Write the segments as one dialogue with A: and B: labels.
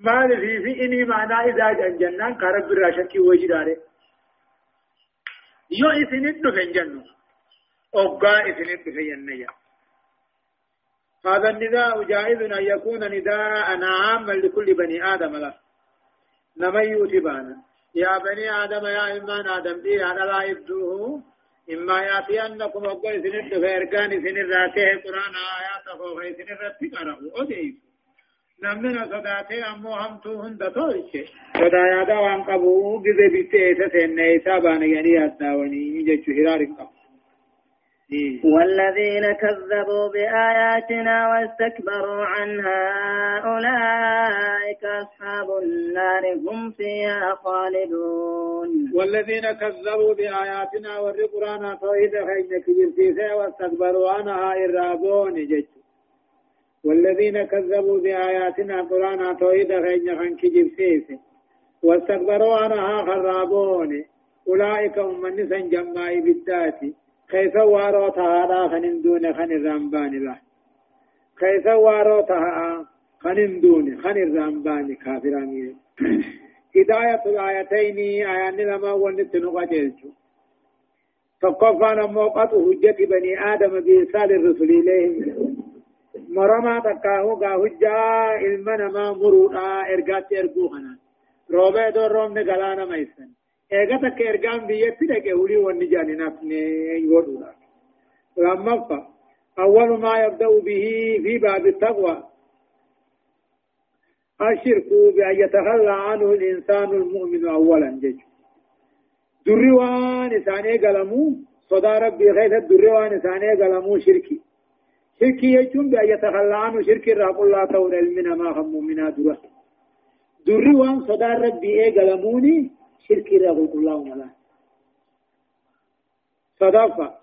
A: مال في إني معنى إذا جنان كرب الراشكي وجداره يو إثنين دفن جنو أوقا إثنين دفن جنيا هذا النداء جائز أن يكون نداء عاما لكل بني آدم له. نمن يوتبانا يا بني آدم يا إمان آدم. دي أنا لا يبدوه إما يأتينكم أقوى سنين فإرقان سنين راته قرآن آيات فوق سنين رتي قرأوا نمنا صداته أمو هم تو هند تويشه صدا يادا وان قبو جزي بيته سسين نيسا بان يعني أدناوني جيشو هرار قبو
B: والذين كذبوا بآياتنا واستكبروا عنها أولئك أصحاب النار هم فيها خالدون.
A: والذين كذبوا بآياتنا والقرآن توحيد خينك جرسيسة واستكبروا عنها إرابون جج والذين كذبوا بآياتنا قرآن توحيد خينك جرسيسة واستكبروا عنها خرابون أولئك هم من نسان جمعي بالذات. كيف وارو تهادا خنين دون خن الرمبان لا. كيف وارو تها خنين دون خن الرمبان كافرانية هداية الآيتين آيان لما ونت نقجلت فقفا نموقت حجة بني آدم بإرسال الرسل إليهم. مرما تكاهو غا حجة علمنا ما مرودا إرغات إرغوهنا روبه دور روم نغلانا ميسن ايغا تك ارغام بيتي دك ولي ونجاني نفني يودولا لما اول ما يبدا به في باب التقوى الشرك بأن يتخلى عنه الإنسان المؤمن أولا جج دريوان ثاني قلمو صدا ربي غيث الدريوان ثاني قلمو شركي شركي يجون بأن يتخلى عنه شركي راب الله تور المنا ما هم منا درا دريوان صدا ربي اي قلموني شرك رغل الله ولا. صدفة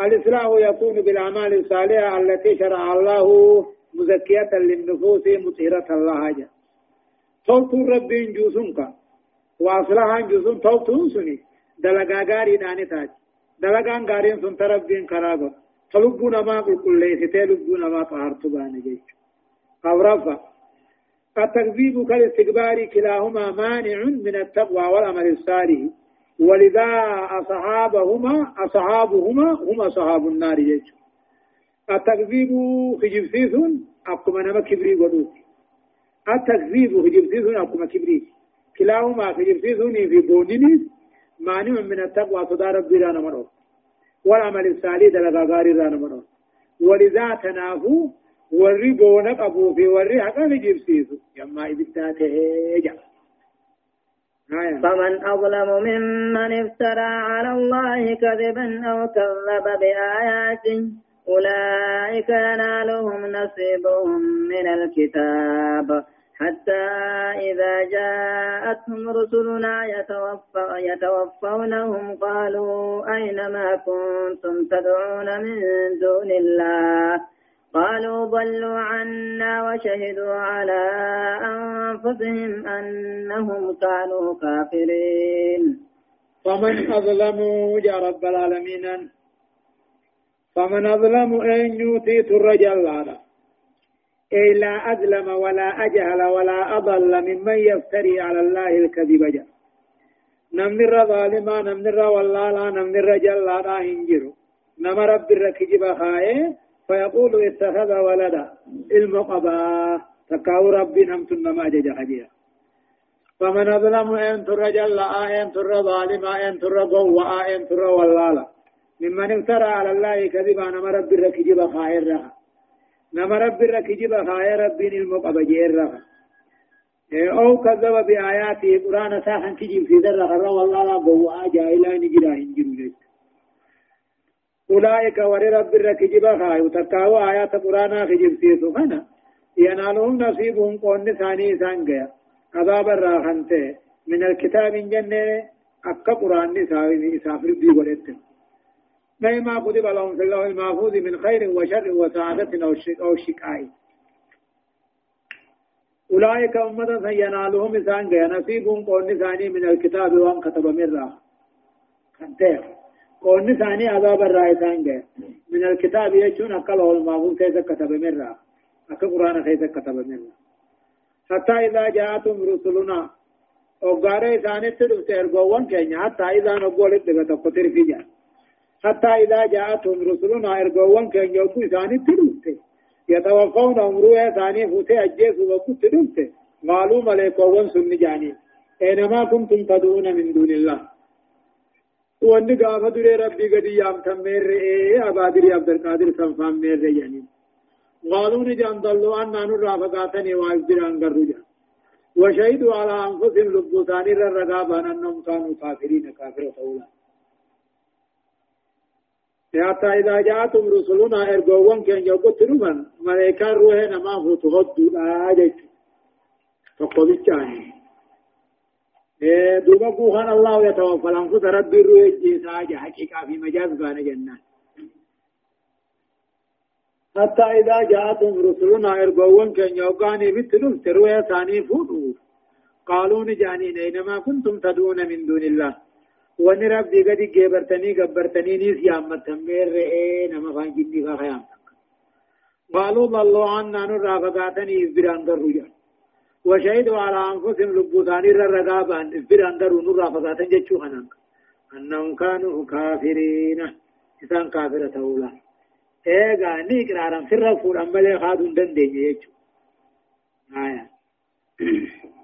A: الإصلاح يكون بالأعمال الصالحة التي شرع الله مزكية للنفوس مطهرة الله جل. توتو ربين جوسنك وأصلحا جوسن توتو سني. دلقا غاري داني تاج. دلقا غارين سن تربين كراغو. فلبونا ما قل كل ليس تلبونا ما طهرت باني جيش. أو رفا التكذيب كالاستكبار كلاهما مانع من التقوى والعمل الصالح. ولذا أصحابهما أصحابهما هم أصحاب النار يجو التكذيب خجبسيس أقوم نما كبري ودوك التكذيب خجبسيس أقوم كبري. كلاهما خجبسيس في بونين مانع من التقوى صدار ربي رانا مرو والعمل الصالح دلغا غاري رانا مرو. ولذا warri boona qabuu fi warri haqa ni jibsiisu yammaa ibiddaa tahee jaa
B: فمن أظلم ممن افترى على الله كذبا أو كذب بآياته أولئك ينالهم نصيبهم من الكتاب. حتى إذا جاءتهم رسلنا يتوفونهم قالوا أين ما كنتم تدعون من دون الله؟ قالوا ضلوا عنا وشهدوا على أنفسهم أنهم كانوا كافرين.
A: فمن أظلم يا رب العالمين. فمن أظلم أن يؤتي الرجل هذا. أي لا أظلم ولا أجهل ولا أضل ممن يفتري على الله الكذب جاء نمر ظالما نمر والله لا نمر جل لا هنجر نمر رب الركجب خائه فيقول اتخذ ولدا. المقبا. تكاو ربي نمت ما جج حجيا فمن أظلم أن تر جل أن تر ظالم أن تر قوة أن تر ولالا. ممن افترى على الله كذبا نما رب الركجب خائر رها نما رب الركجب خائر ربي المقبا جير رها أو كذب بآياته قرآن ساحا كجيب في ذر غرى والله لا قوة جاهلا نجرا هنجر أولئك ور رب الركجب خايو تكاو آيات قرآن خجب سيسو خنا ينالهم نصيبهم قون ثاني سانجا عذاب الراحنته من الكتاب جنة أكا قرآن ساوي سافر بي ولدت ما كتب لهم في الله المحفوظ من خير وشر وسعادة أو شقاء. أولئك أمة ينالهم سانجا نصيبهم قون ثاني من الكتاب وان كتب راح خنته قولن ثاني عذاب الرائسان جاء. من الكتاب يجون أقل هو المعبود كيف كتب مرة أقل قرآن كيف كتب مرة حتى إذا جاءتهم رسلنا وقارئ ثانيت دفت إرقوان كينيا. حتى إذا نقول إدغة تقتر في جان حتى إذا جاءتهم رسلنا إرقوان كينيا وقو ثانيت دفت يتوفون أمروها ثاني فوتي أجيس وقت دفت قالوا ملائكوان سن جاني. أينما كنتم تدعون من دون الله. وأن قافة دري ربي قد يام تمير إيه أبادري عبد القادر سنفان مير يعني. قالوا نجان ضلوا أن نرى فقاتني وعبدران قرجا وشهدوا على أنفسهم لبوتان الرقابة أنهم كانوا كافرين كافر طولا حتى إذا جاءتم رسلنا إرقوان كان يقول تنمن ملائكة روحنا ما هو تغدوا لا أجد فقل الثاني دوبا بوخان الله يتوفى الأنفس ربي روح الجيسا حقيقة في مجاز بان جنان حتى إذا جاءتهم رسلنا إرقوان كان يوقاني بتلوم تروي ثاني فوتو قالوا نجاني إنما كنتم تدعون من دون الله وان ربي قد جبرتني قبرتني نيس يا متمير رئي نما فان جني فخيام قالوا ضلوا عنا نرى فقاتني إفبران درجا وشهدوا على أنفسهم لبوثاني الرقابان إفبران دروا نرى فقاتن جتشو خنانك أنهم كانوا كافرين إسان كافرة أولا iqraaran sirra fuudhan malee haaduu hin dandeenye jechuudha.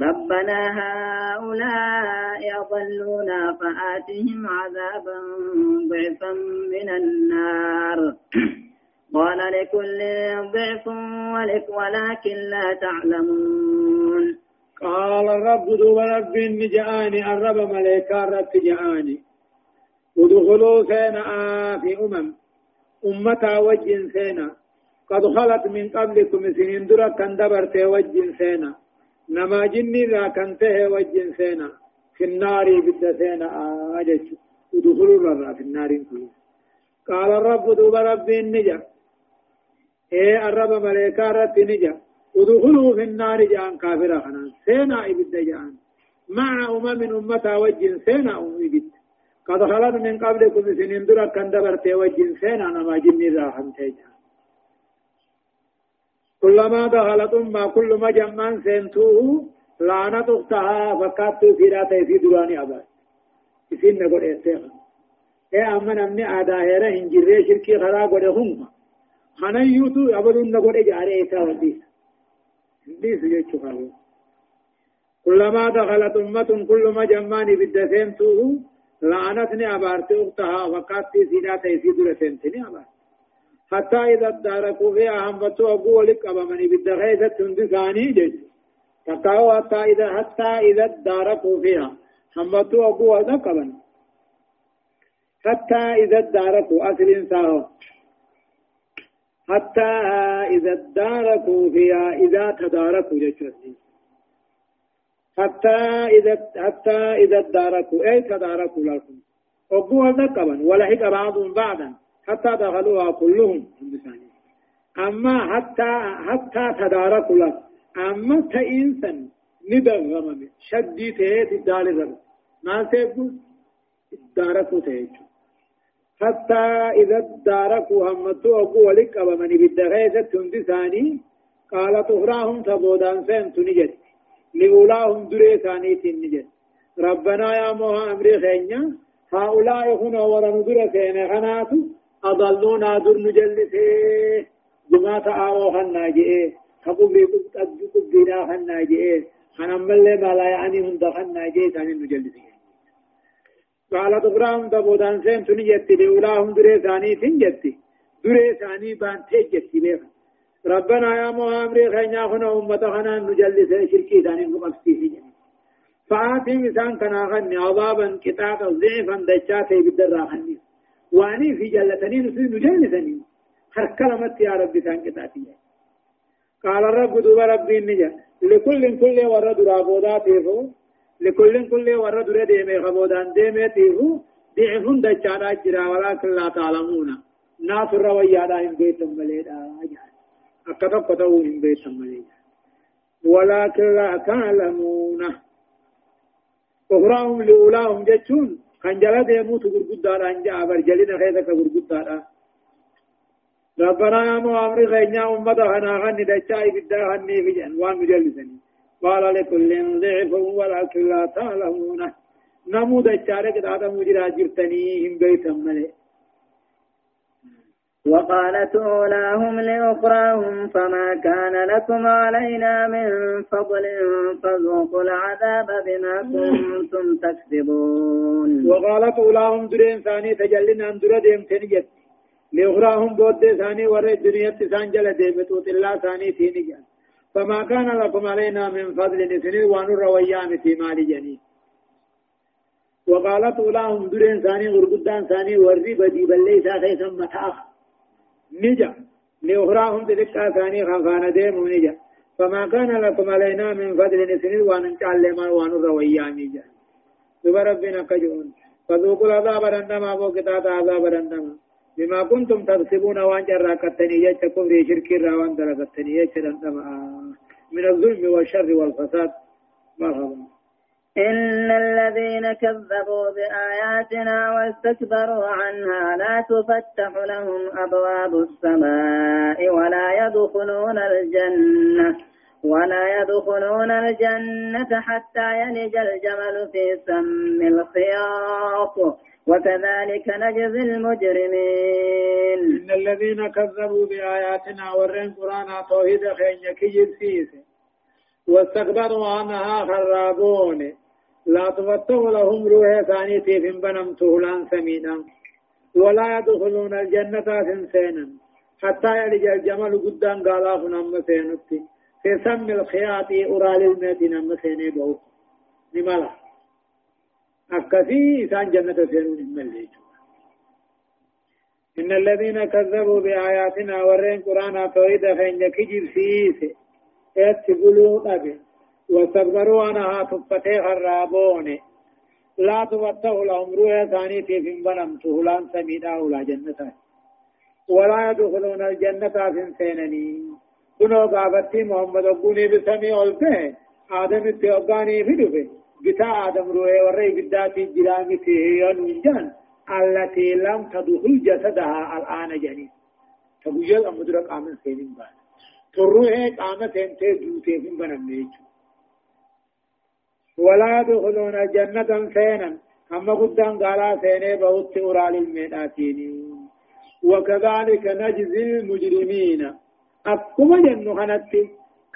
B: ربنا هؤلاء أضلونا فآتهم عذابا ضعفا من النار. قال لكل ضعف ولكن لا تعلمون.
A: قال الرب ذو رب جاءني الرب ملائكة رب جاءني. ودخلوا سينا في أمم أمتا وجه سينا قد خلت من قبلكم سنين درا كان دبرت وجه سينا نما جني ذا كنته وجن سينا في النار بد سينا أجج ودخلوا الرا في النار كله قال الرب دوب رب النجا إيه الرب ملائكة رب نجا ودخلوا في النار جان كافر خنا سينا إبد جان مع أمم أمة وجن سينا إبد قد خلت من قبلكم سنين درا كان دبرت وجن سينا نما جني خنته جان كلما دخلت أمة كل ما جمان سنتوه لعنت أختها فكات في راتي في دراني أبا. إسين نقول إستيخ إيه أما نمني آدا هيرا هنجري شركي خرا قد هم خنا يوتو أبلون نقول إجاري إيسا وديس. ديس يجو خارو كلما دخلت أمة كل ما جمان بالدسنتوه لعنتني أبارت أختها فكات في راتي في درسنتني أبارت حتى إذا اداركوا فيها همتوا أبو لك أبا من بالدغيثة تندساني جج تقاو حتى إذا حتى إذا اداركوا فيها أبو لك أبا حتى إذا اداركوا أصل إنسان حتى إذا اداركوا فيها إذا تداركوا جج حتى إذا حتى إذا اداركوا أي تداركوا لكم. لك أبا ولحق بعضهم بعضا حتى دخلوها كلهم. أما حتى حتى تداركوا لك أما تإنسا ندغمم شدي تهيت الدال رب ما تقول داركوا تهيت حتى إذا داركوا همتوا أبو ولك أبا من بالدغيثة تندساني قالت أخراهم تبودان سين تنجد. لأولاهم دري ثاني تنجد. ربنا يا موها أمري خينيا. هؤلاء هنا ورن دري سين خناتو. أضلونا در نجلسه جماعة آوو خنا جئه خبوبي قد قبنا خنا جئه خنمل ما لا يعني هم دخلنا جئه ثاني نجلسه قال تقرام تبودان سين تنجت لأولاهم دري ثاني تنجت دري ثاني بان تجت بيخ ربنا يا مهامري خينا خنا أمة خنا نجلسه شركي ثاني مقصيه فآتهم إنسان كنا خني عذابا كتابا ضعفا دجاته بالدرا خني واني في جلتني نسيد نجلسني هركلمت يا ربي كان كتاتي قال الرب دوب ربي نجا. لكل كل ورد رابودا تيفو. لكل كل ورد رديمي خبودان ديمي تيفو. ضعف دجانا جرا ولكن لا تعلمون ناس الرويا هم بيتم مليدا. أكتب كتبوا هم بيتم مليدا. ولكن لا تعلمون أخراهم لأولاهم جتون كان جلا ديموت غرغدا رانجا برجلنا خيزك غرغدا ربنا يا مؤمر غينا أمة هنا غني دجاي بدا هني في جن وان مجلسني قال لكل ضعف ولكن لا تعلمون نمو دجارك دادا مجرا جرتني هم بيتم ملئ
B: وقالت أولاهم لأخراهم فما كان لكم علينا من فضل فذوقوا العذاب بما كنتم تكسبون
A: وقالت أولاهم درين ثاني تجلنا أن درد يمتنجت لأخراهم بود ثاني ورد الدنيا تسان جل ديبتوت الله ثاني تيني فما كان لكم علينا من فضل نسني وانو رويان في مال جنين وقالت أولاهم درين ثاني غرقدان ثاني ورد بدي بل ليس خيثا متاخ. نجا. لأخراهم تلقى ثاني خانخان ديم نجا. فما كان لكم علينا من فضل نسنين وان نتعلم وان الرويان نجا. ثم ربنا كجون فذوقوا العذاب رندما وقتات عذاب رندما. بما كنتم تكسبون وان جرى كتني يجتكم في شرك الراوان دركتني يجتكم من الظلم والشر والفساد. مرحبا.
B: إن الذين كذبوا بآياتنا واستكبروا عنها لا تفتح لهم أبواب السماء ولا يدخلون الجنة ولا يدخلون الجنة حتى يلج الجمل في سم الخياط. وكذلك نجزي المجرمين.
A: إن الذين كذبوا بآياتنا ورين قرآن توحيد خين كجب فيه واستكبروا عنها خرابون. لا تفتح لهم روح ثاني تيفن بنم تهلان سمينا ولا يدخلون الجنة سنسينا. حتى يلج الجمل قدام قالاف نم سينتي في سم الخياط أرال الميت نم سيني بوت نمالا. أكثي إسان جنة سينون المليج إن الذين كذبوا بآياتنا ورين قرآن توحيد فإن كجب سيسي اتقلوا أبي. واستكبروا عنها تفتح الرابون لا تفتح لهم روح ثاني في بنم سهلان سميدا ولا جنة. ولا يدخلون الجنة في سينني كنو قابتي محمد أبوني بسمي ألفه. آدم التوقاني في دفه. بتا آدم روح ورأي قداتي جرامي تهيان جان التي لم تدخل جسدها الآن جنين تبوجل أمدرك آمن سينين بان تروح قامت انتي دوتي في بنم نيجو. ولا يدخلون الجنة سينا أما قدام قالا سيني بوت أورال الميناتين وكذلك نجزي المجرمين. أكما جنو خنت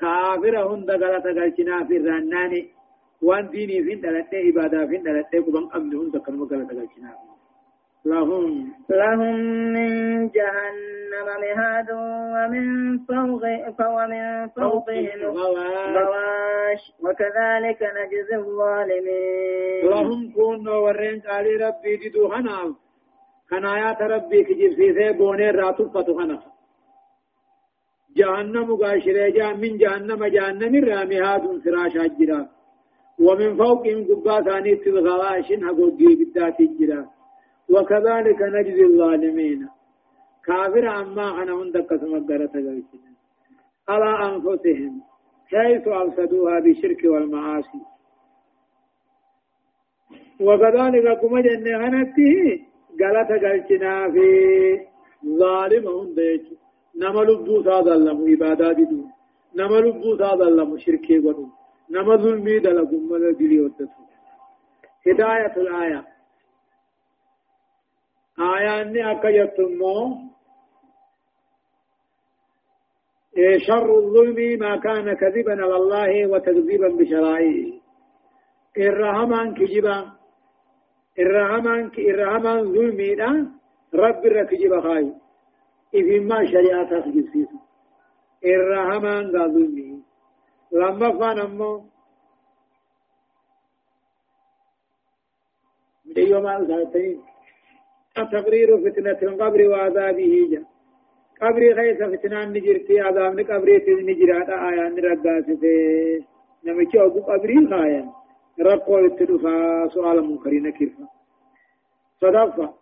A: كافر هند غلط غلچنا في الرناني. وان ديني فين دلته عبادة فين دلته كبان أمن هند كنما غلط غلچنا لهم.
B: لهم من جهنم مهاد ومن فوق ومن فوقهم غواش. وكذلك نجزي الظالمين.
A: لهم كون ورين قال ربي ددو هنا. كنايات ربي كجيب سيسي بوني راتو فتو هنا. جهنم غاشرة من جهنم جهنم رامهاد فراش الجرا ومن فوقهم قبا ثاني الغواش هقو بالذات الجرا وكذلك نجزي الظالمين. كافر عما أنا عندك سمقرة قلتنا على أنفسهم حيث أفسدوها بالشرك والمعاصي. وكذلك كما جنة هنته غلط قلتنا في ظالمهم ديج نما لبو ساظلم عبادات دون نما لبو ساظلم شركي ودون نما ظلمي دلقم مدى دليوتت هداية الآية. آياني أكيتمو. إيه شر الظلم ما كان كذبا على الله وتكذيبا بشرائعه إرهمان كجبا. إرهمان إرهمان ظلمي رب الركجب خاي. إذن ما شريعة إرهمان ذا ظلمي. لما فان أمو يوم الغالتين تقرير فتنة القبر وعذابه جا. قبر خيس فتنة نجرتي عذاب قبر نجرات آية نرقاس في نمشي أبو قبر خايا رقوا يتدفع سؤال منكرين كيفا صدفة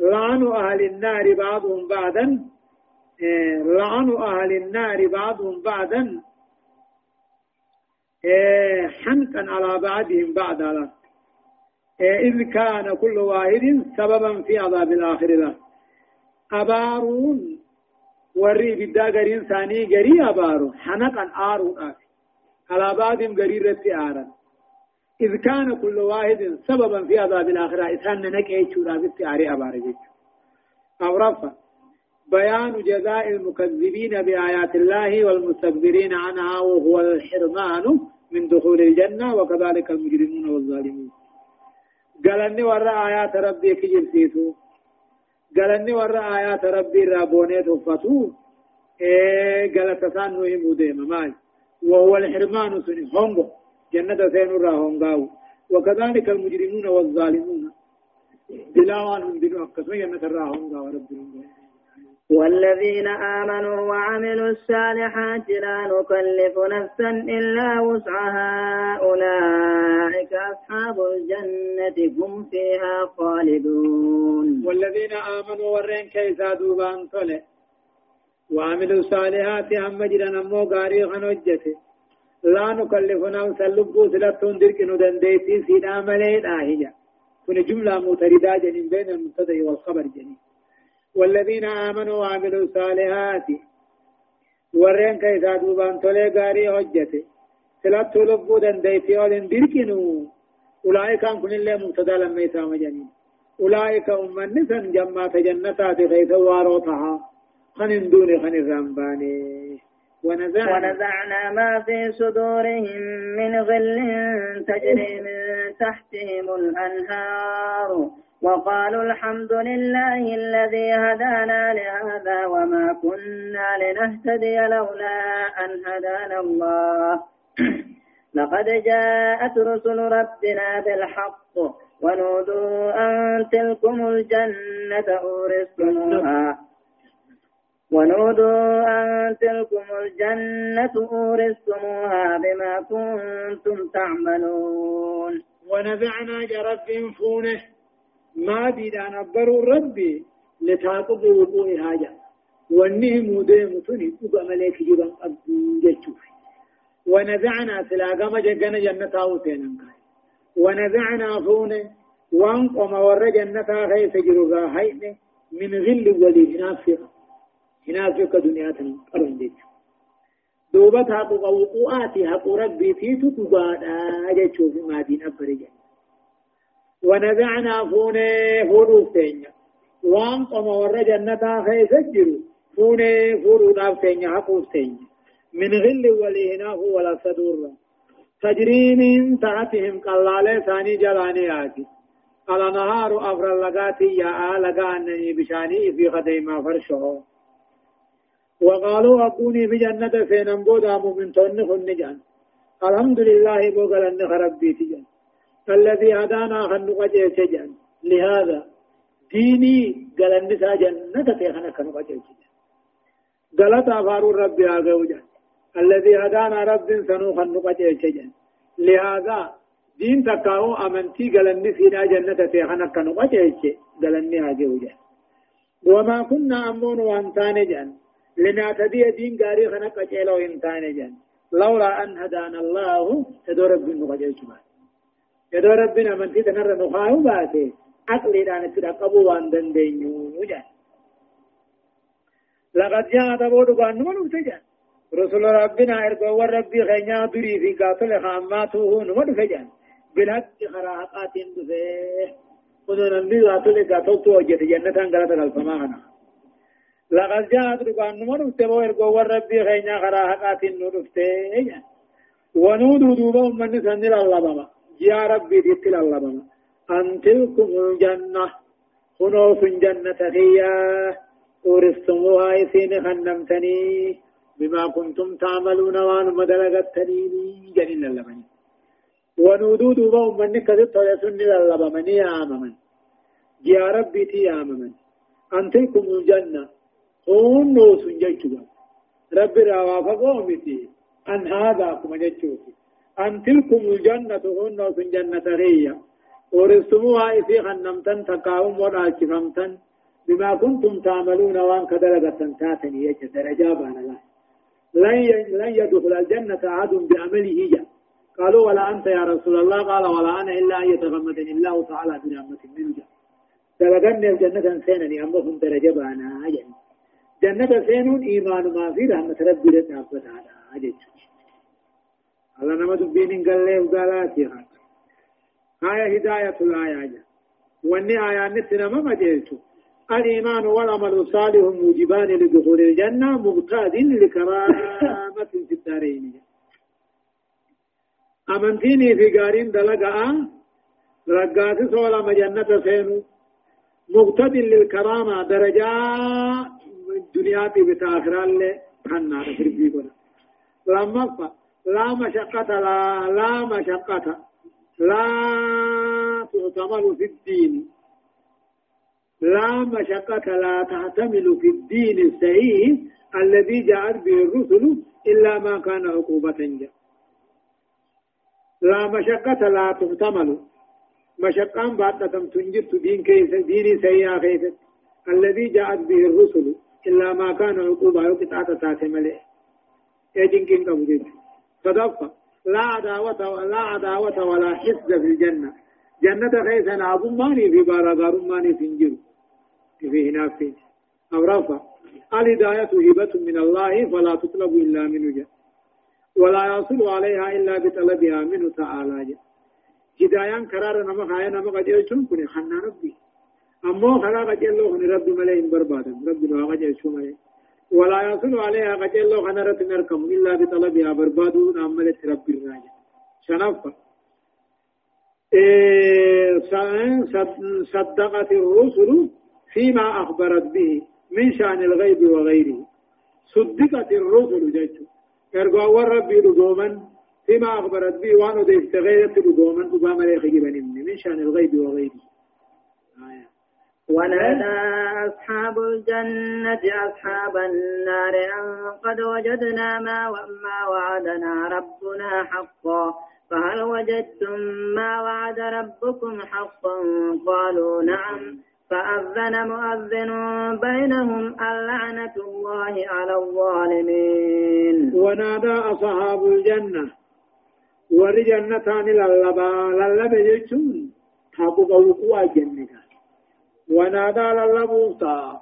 A: لعن أهل النار بعضهم بعدا. لعن أهل النار بعضهم بعدا. إيه حنقا على بعضهم إيه إذ كان كل واحد سببا في عذاب الآخر له أبارون وري بدا غرين ثاني غري أبارو حنقا آرو آفي على بعضهم غري رتي آرا إذ كان كل واحد سببا في عذاب الآخرة. إسان نكي شورا في آري أباري أو رفع. بيان جزاء المكذبين بآيات الله والمستكبرين عنها وهو الحرمان من دخول الجنة وكذلك المجرمون والظالمون. قالني ورا آيات ربي كجر سيتو قالني ورا آيات ربي رابوني تفتو إيه قالت سانو موديم مال وهو الحرمان سني هونغو جنة سينو را هونغاو وكذلك المجرمون والظالمون بلاوان بنو أكسو جنة را هونغاو رب العالمين
B: والذين آمنوا وعملوا الصالحات لا نكلف نفسا إلا وسعها. أولئك أصحاب الجنة هم فيها خالدون.
A: والذين آمنوا ورين كيسا دوبان طلع وعملوا الصالحات هم جرا نمو غاري خنوجته لا نكلف نفسا لبو سلطون درك ندنديتي سيدا مليد آهجا كن جملة متردة جنين بين المبتدأ والخبر جنين والذين آمنوا وعملوا الصالحات ورين كيسا دوبان تولي غاري حجته سلات لبو دنديتي ولن دركنو أولئك أن كن الله مبتدا لما يسام جنين أولئك أمن نسن جمعة جنتات خيث واروتها خن دون خن الرمباني
B: ونزعنا, ونزعنا ما في صدورهم من غل تجري من تحتهم الأنهار وقالوا الحمد لله الذي هدانا لهذا وما كنا لنهتدي لولا أن هدانا الله. لقد جاءت رسل ربنا بالحق ونودوا أن تلكم الجنة أورثتموها. ونودوا أن تلكم الجنة أورثتموها بما كنتم تعملون.
A: ونزعنا جرب فونة. ما بيدان أبروا ربي لتعقب وقوع حاجة وانه مودي متوني أبا مليك جبان أبو جتشوف ونزعنا سلاقم جگن جنة آوتين ونزعنا فونه وانقم ور جنة خيس جرغا هين من غل ولي هنافق هنافق دنيا تنقرن جتشوف دوبت حقوق وقوعاتي حقوق ربي تيتو تبادا جتشوف ما دين أبرجان ونزعنا فوني فورو تينيا وان قم ور جنة خيس جرو فوني فورو داف تينيا حقوق تينيا من غل ولينا هو ولا صدور. تجري من تحتهم قلالة ثاني جلاني آتي. على نهار أفر لغاتي يا لغانني بشاني في خديما فرشه وقالوا أبوني في جنة فينم بودا مؤمن تون جان الحمد لله بوغل أن خربي تجان الذي هدانا خنق جيشجان لهذا ديني قال النساء جنة تيخنا خنق جيشجان قالت أفار ربي آغوجان الذي هدانا رب سنو خنق جيشجان لهذا دين تكاو أمنتي قال النساء جنة تيخنا خنق جيشجان قال النساء آغوجان وما كنا أمون وانتان جان لنعتدي دين قاري خنق جيلو انتان جان لولا أن هدانا الله تدور رب النقجيشجان يدو ربنا من تيتا نرى نخاو باتي عقلي دانا تدقبوا وان دندينيو جان لقد جاء تبودو بان نمو تجان رسول ربنا ارقوا والربي خينا دري في قاتل خاماته نمو فجان بالحق خراقات دفه خذنا النبي قاتل قاتل توجد جنة غلط لقد جاء تبان نمو تبو ارقوا والربي خينا خراقات نرفته ونودو دوبهم من سنر الله بابا يا ربي ديتل الله أن تلكم الجنة خنوف جنة هي ورثتموها إثين خنمتني بما كنتم تعملون وأن مدلغتني. جنين اللبني ونودود بهم من كذبت ويسن اللبمن يا آممن يا ربي تي آممن أن تلكم الجنة خنوف جيتوا ربي روافقوا متي أن هذا كما جيتوا أن تلكم الجنة هن في جنة ريا ورثتموها إسي خنمتن تقاوم وراشفمتن بما كنتم تعملون وان كدرجة تاتني يجد درجة بانا الله لن يدخل الجنة أحد بعمله جاء قالوا ولا أنت يا رسول الله؟ قال ولا أنا إلا أن يتغمدني الله تعالى برحمة منه جاء دلقني الجنة سينني أمهم درجة بانا جنة سينون إيمان ما في رحمة ربي لتعبد على الله نما دبين قال له قالات يا آية هداية الآية واني آية نتنا ما مجيتو الإيمان والعمل الصالح موجبان لدخول الجنة مقتاد لكرامة في الدارين. أمنتيني في قارين دلقاء رقات سولا مجنة سينو. مقتد للكرامة درجات الدنيا بتاخرة اللي حنا تفرقي كنا لما لا مشقة لا لا مشقة. لا تعتمل في الدين. لا مشقة لا تحتمل في الدين الصحيح الذي جاءت به الرسل إلا ما كان عقوبة جاء لا مشقة لا تحتمل مشقة بعد تنجبت دين كيف دين سيئة كيف؟ الذي جاءت به الرسل إلا ما كان عقوبة يقطع تاتمل يجن كين صدفة لا عداوة لا عداوة ولا حسد في الجنة. جنة خيسا عظم ماني في بارا غارم ماني في فيه نافين أو رفع الهداية هبة من الله فلا تطلب إلا منه جاء. ولا يصل عليها إلا بطلبها منه تعالى جاء. هدايان قرار نما خايا نما قجل شون كوني خنا ربي أمو خلا قجل لو خن ربي ملئ بربادا ربي نوا قجل ملئ ولا يصل عليها قجل لو خن رت نركم إلا بطلبها بربادو نعملت ربي الراجع شنفة إيه صدقت الرسل فيما أخبرت به من شأن الغيب وغيره. صدقت الرسل جيتو ارجو ربي لقوما فيما أخبرت به وأنا ديفت غيرت لقوما قبام لي خجبا من شأن الغيب وغيره.
B: آية. ونادى أصحاب الجنة أصحاب النار أن قد وجدنا ما ما وعدنا ربنا حقا فهل وجدتم ما وعد ربكم حقا؟ قالوا نعم. فأذن مؤذن بينهم اللعنة الله على الظالمين.
A: ونادى أصحاب الجنة. ورجنتان للبا للبا يجون. تابو قوقوا جنة ونادى للبوتا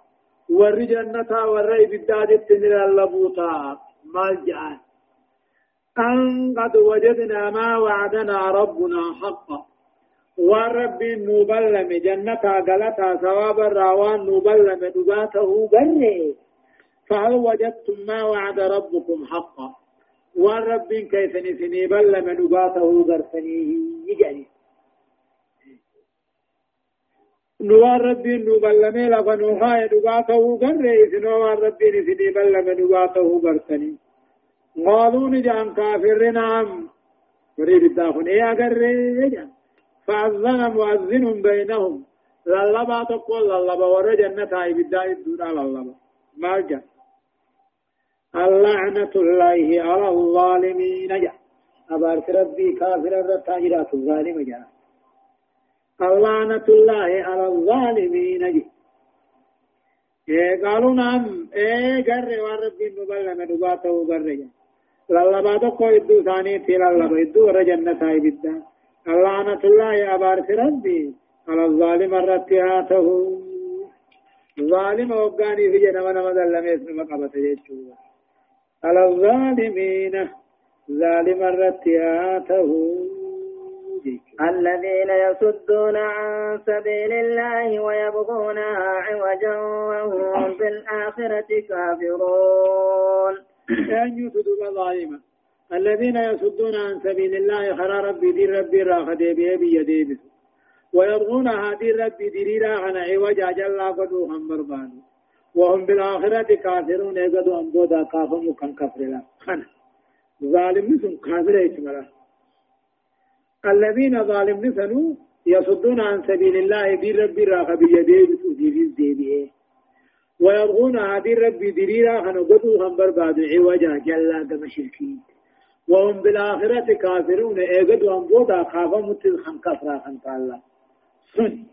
A: ورجنتا ورأي بالدادت للبوتا. مالجان أن قد وجدنا ما وعدنا ربنا حقا. ورب نوبلم جنة غلطا ثواب الراوان نوبلم دباته بره فهل وجدتم ما وعد ربكم حقا؟ والرب كيف نسني بلم دباته غرسنيه يجري. نوار ربي نوبلم لفنوها دباته غره سنوار ربي نسني بلم دباته غرسني قالوا نجان كافر نعم وريد الدافن إيه اغره فأذن مؤذن بينهم للبا تقول للبا ورجنة إبدا الدون على اللبا ما جاء اللعنة الله على الظالمين جاء أبارك ربي كافر الرتاجرات الظالم جاء اللعنة الله على الظالمين جاء إيه قالوا نعم إيه قرر وربي نبلغ نباته قرر للبا تقول إدو ثاني تيلا للبا إدو ورجنة إبدا لعنة الله أبارك ربي على الظالم الرتياته ظالم وقاني في جنة ونما ذلم اسم مقبة يجوه على الظالمين ظالم الرتياته
B: الذين يصدون عن سبيل الله ويبغونها عوجا وهم بالآخرة كافرون.
A: أن يسدوا ظالما الذين يصدون عن سبيل الله خرى ربي دين ربي راخ ديبي بيدي بس ويبغون هذه ربي ديرا عن عوجا جل قدو هم بربان. وهم بالآخرة كافرون يقدوا أن بودا كافم كان كفر لا خنا. ظالم نسم كافر يتمرا الذين ظالم نسنو يصدون عن سبيل الله دين ربي راخ بيدي بس ديبي ديبي ويبغون هذه ربي ديرا عن قدو هم بربان عوجا جل قم شركين وهم بالآخرة كافرون ايقدوا ان بودا خافا متل خم كفرا خم تعالى سن.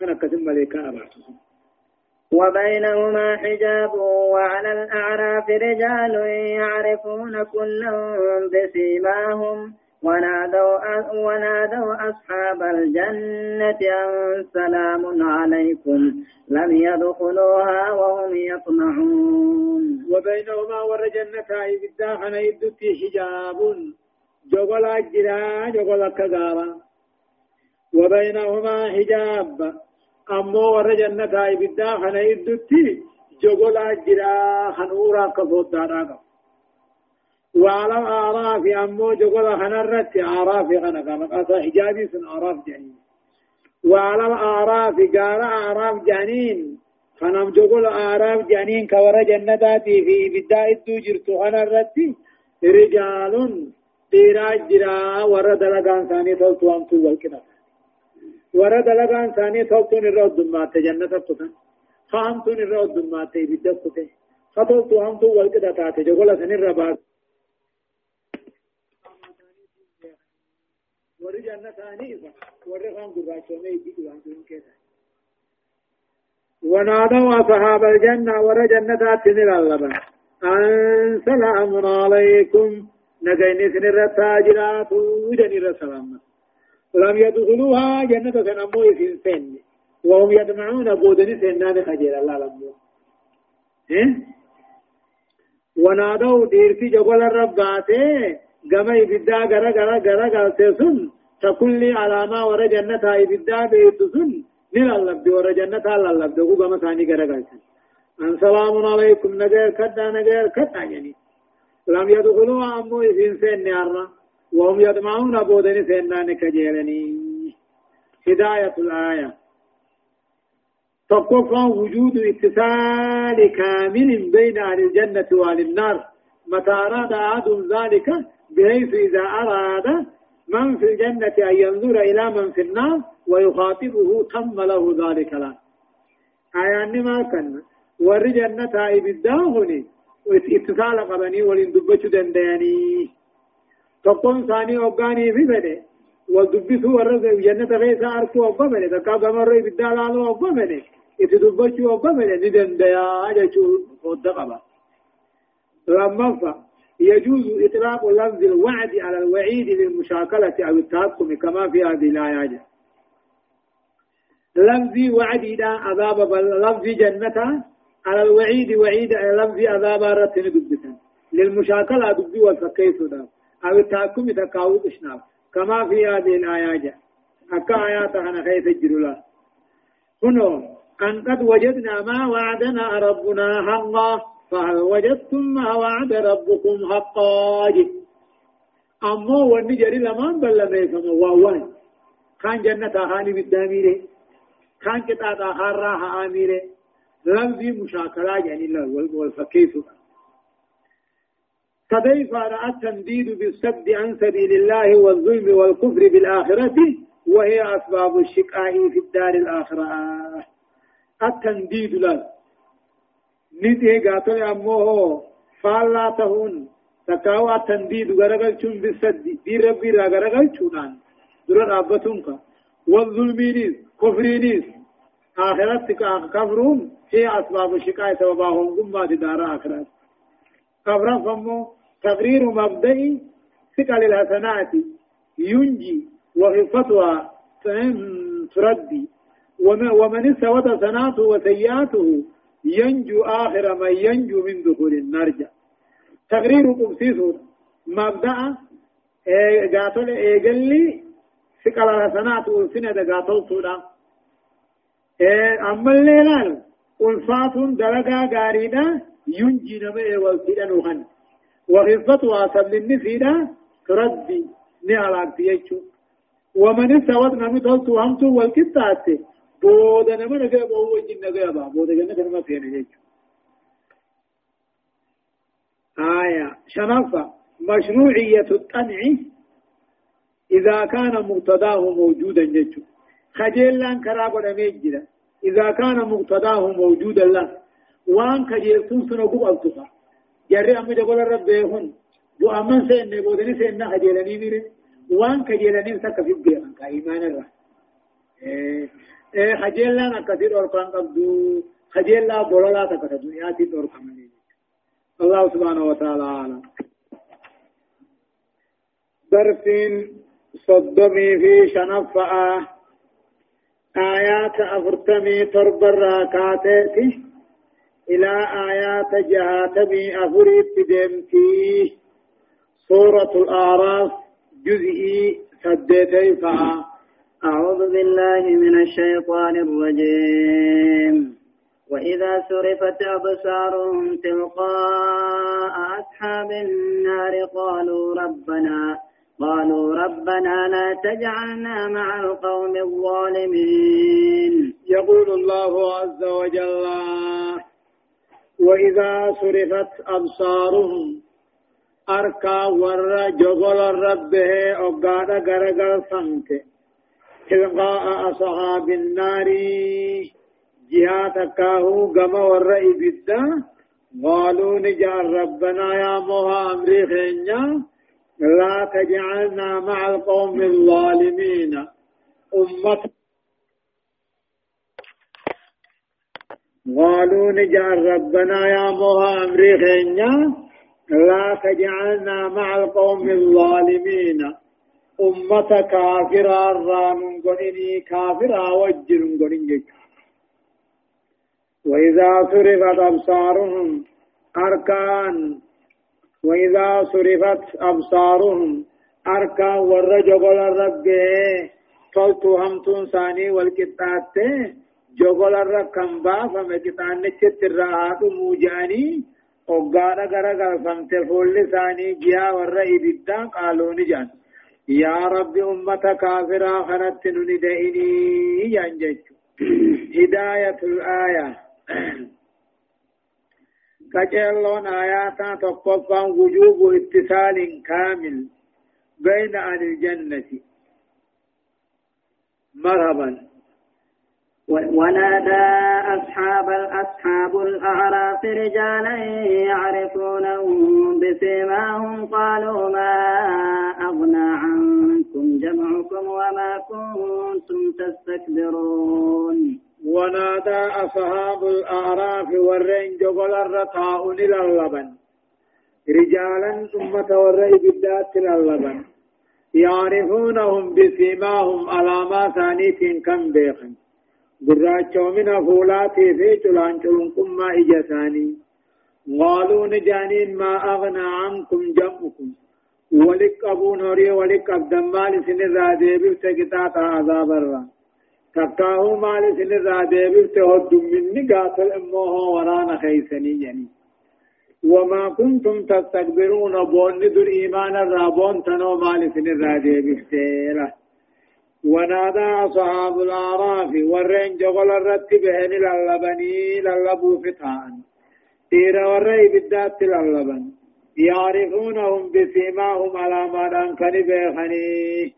A: كان كتم ملائكة أبعث
B: وبينهما حجاب وعلى الأعراف رجال يعرفون كلا بسيماهم. ونادوا ونادوا أصحاب الجنة أن سلام عليكم. لم يدخلوها وهم يطمعون.
A: وبينهما ورجنة إبدا خنا يدتي حجاب جغل أجرا جغل كغارا وبينهما حجاب. أمو ورجنة إبدا خنا يدتي جغل أجرا خنورا كفوت دارا وعلى الأعراف أمو جغل خنرت أعراف خنا كما قصة حجابي سن أعراف جنين. وعلى الأعراف قال أعراف جنين. خنم جغل أعراف جنين كورا جنتاتي في بداية تجرت خنرت رجال ديراج جرا ورد لغان ثاني تلتو أمتو والكنا. ورد لغان ثاني دمات دمات تاتي. جغل وري جنة ثانية وري خام قراشومي يجي قراشومي كذا ونادوا أصحاب الجنة ورى جنة تنر اللبن أن سلام عليكم نجيني سنر التاجرات وجنر السلام لم يدخلوها جنة سنمو في سن. وهم يدمعون بودني سنان خجل الله لمو. إيه؟ ونادوا ديرتي جبل الرباتي قم إبدا غرا غرا غرا غرا سن تكل على ما ور جنة إبدا بيت سن نل اللبد ور جنة اللبد. ثاني غرا غرا أن سلام عليكم. نجر كدا نجر كدا يعني. لم يدخلوا أمو إذن سن نارا وهم يدمعون بودن سنان كجيرني. هداية الآية. تقوى وجود اتصال كامل بين أهل الجنة وأهل النار. متى أراد أحد ذلك؟ بحيث إذا أراد من في الجنة أن ينظر إلى من في النار ويخاطبه تم له ذلك لا. آيان ما كان. ور جنة إبداهني اتصال قبني ولن دبچ دندياني تقوم ثاني أبغاني في بني ودبسوا ور جنة غيث أركو أبغاني تكا بمر إبدالالو أبغاني اتدبچ أبغاني ندنديا. أجاچو قد قبا لما يجوز إطلاق لفظ الوعد على الوعيد للمشاكلة أو التحكم كما في هذه الآيات لفظ وعد إلى عذاب لفظ جنة على الوعيد وعيد لفظ عذاب رتن دبتا للمشاكلة دبي والفكيس أو التحكم تكاوت إشناف كما في هذه الآيات أكا آيات أنا خيف الجلولة هنا أن قد وجدنا ما وعدنا ربنا حقا فهل وجدتم ما وعد ربكم حقا. أمو ونجري لمن بل ميسم ووان كان جنة هاني بالداميري. كان كتاب راها آميري. لمزي مشاكلة يعني الله والفكيف كيف رأى التنديد بالسد عن سبيل الله والظلم والكفر بالآخرة وهي أسباب الشقاء في الدار الآخرة. التنديد له نتي قاتل أمه فالا تهون تكاوى التنديد غرقل شون بالسد دي ربي را غرقل شونان درر أبتونك والظلمينيس كفرينيس آخرتك كفرون هي أسباب الشقاء سبباهم قمة دار آخرت. كفرا فمو تقرير مبدئي ثقل الحسنات ينجي وخفتها تردي. ومن استوت حسناته وسيئاته ينجو آخر من ينجو من دخول النار تقرير قبسيسو مبدأ قاتل إيقلي ثقل الحسنات والسنة قاتل صودا أما الليلان ألفات درجة غارينا ينجي نمي والسيدة نوخن وخفتها سبل النفيدة تردي نعلاك تيجو ومن استوت نمي تلتو همتو والكتات بودا نمي نقيا بوهو وجين نقيا با بودا جنة نما فينا يجو آية شنفة مشروعية الطمع إذا كان مقتضاه موجودا يجو خجيلان كرابو نميجدا إذا كان مقتضاه موجودا له وان خجيلتون سنو قبل jarri amma jagola rabbeehun du'amman seenne boodani seenna kajeelanii mire waan kajeelaniin sakka fi beekan ka imaanirra إيه إيه خجيلا كثير أركان قبضو خجيلا بولا تكتب ياتي أركان الله سبحانه وتعالى أعلم درس صدمي في شنفة آيات أفرتمي ترب الراكاتي إلى آيات جهاتمي أفريت دمتي سورة الأعراف جزئي سديتي فها
B: أعوذ بالله من الشيطان الرجيم. وإذا سرفت أبصارهم تلقاء أصحاب النار قالوا ربنا قالوا ربنا لا تجعلنا مع القوم الظالمين.
A: يقول الله عز وجل وإذا صرفت أبصارهم أركا ور جغل الرب أقاد غرغر سمت تلقاء أصحاب النار. جهات كاهو غم ور إبدا قالوا نجعل ربنا يا موها أمري لا تجعلنا مع القوم الظالمين. أمة. قالوا نجعل ربنا يا موها أمري لا تجعلنا مع القوم الظالمين. أمة كافرة ران قنيني كافرة وجر قنيني. وإذا صرفت أبصارهم أركان وإذا صرفت أبصارهم أركا والرجل الرب فلتو همتون ثاني والكتات جغل الركم با فمكتان نچت الرهات موجاني وقال غرغر فمت فول ثاني جيا والرئي بدا قالوا نجان. يا رب أمة كافرة خنت ندئني ينجج هداية الآية كجلون آياتا تقفا وجوب اتصال كامل بين أهل الجنة مرحبا
B: ونادى أصحاب الأصحاب الأعراف رجالا يعرفونهم بسيماهم قالوا ما أغنى عنكم جمعكم وما كنتم تستكبرون.
A: ونادى أصحاب الأعراف والرين جبل إلى اللبن رجالا ثم توري بالذات إلى اللبن يعرفونهم بسيماهم على ما ثانيت كم بيخن براچو من فولاتي في چلان چلون ما إجساني قالوا نجانين ما أغنى عنكم جمعكم ولك أبو نوري ولك أبدمال سن الرادي بفتكتات عذاب الرحم تقاهو مال سن را ديبت هدوم مني قاتل امه ورانا خيسني يعني وما كنتم تستكبرون بون در ايمان الرابون تنو مال سن را ديبت ونادى أصحاب الأعراف والرين جغل الرتب بهن للبني للبو فتحان. إيرا والرئي بالذات للبن. يعرفونهم بسيماهم على ما دان بيخني.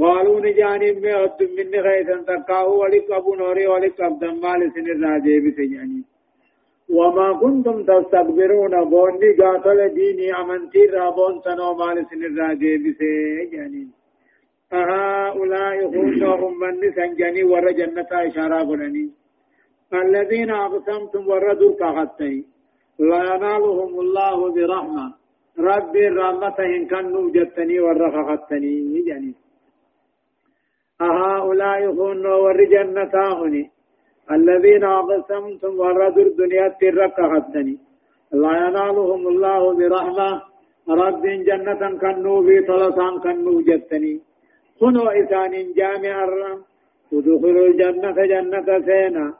A: قالوا نجاني من أد من خيثا تقاه ولك أبو نوري ولك أبدا مال سن الراجي بسجاني. وما كنتم تستكبرون بوني قاتل ديني أمنتي رابون سنو مال سن الراجي بسجاني. أهؤلاء خونهم من سنجاني ور جنة إشارة قلني الذين أقسمتم وردوا كغتي لا ينالهم الله برحمة. ربي رحمتهم كانوا جتني ورخختني يعني. أهؤلاء خون ور جنتاهني الذين أقسمتم ورد الدنيا ترك حدني لا ينالهم الله برحمة. رب جنة كنو في طلسان كنو جتني خنو إسان جامع الرم. ودخلوا الجنة جنة سينا.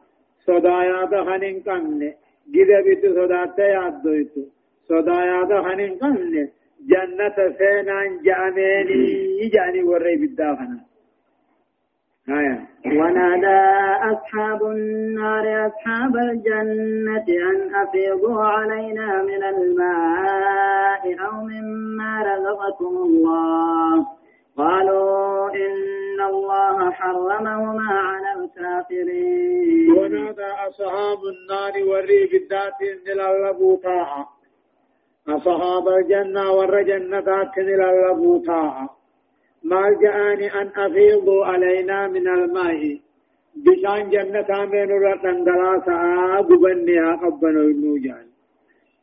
A: صدايا دخنين كنن. جد بيت صدات يادويت صدايا دخنين كنن. جنة سينا جامعني. جاني وري بالداخنه
B: آية. ونادى أصحاب النار أصحاب الجنة أن أفيضوا علينا من الماء أو مما رزقكم الله. قالوا إن الله حرمهما على الكافرين.
A: ونادى أصحاب النار والريب الذات إن طاعة أصحاب الجنة والرجنة إن للبوطاعة ما جاءني أن أفيضوا علينا من الماء. بشان جنة من رتن دلاسا قبنها قبنا النوجان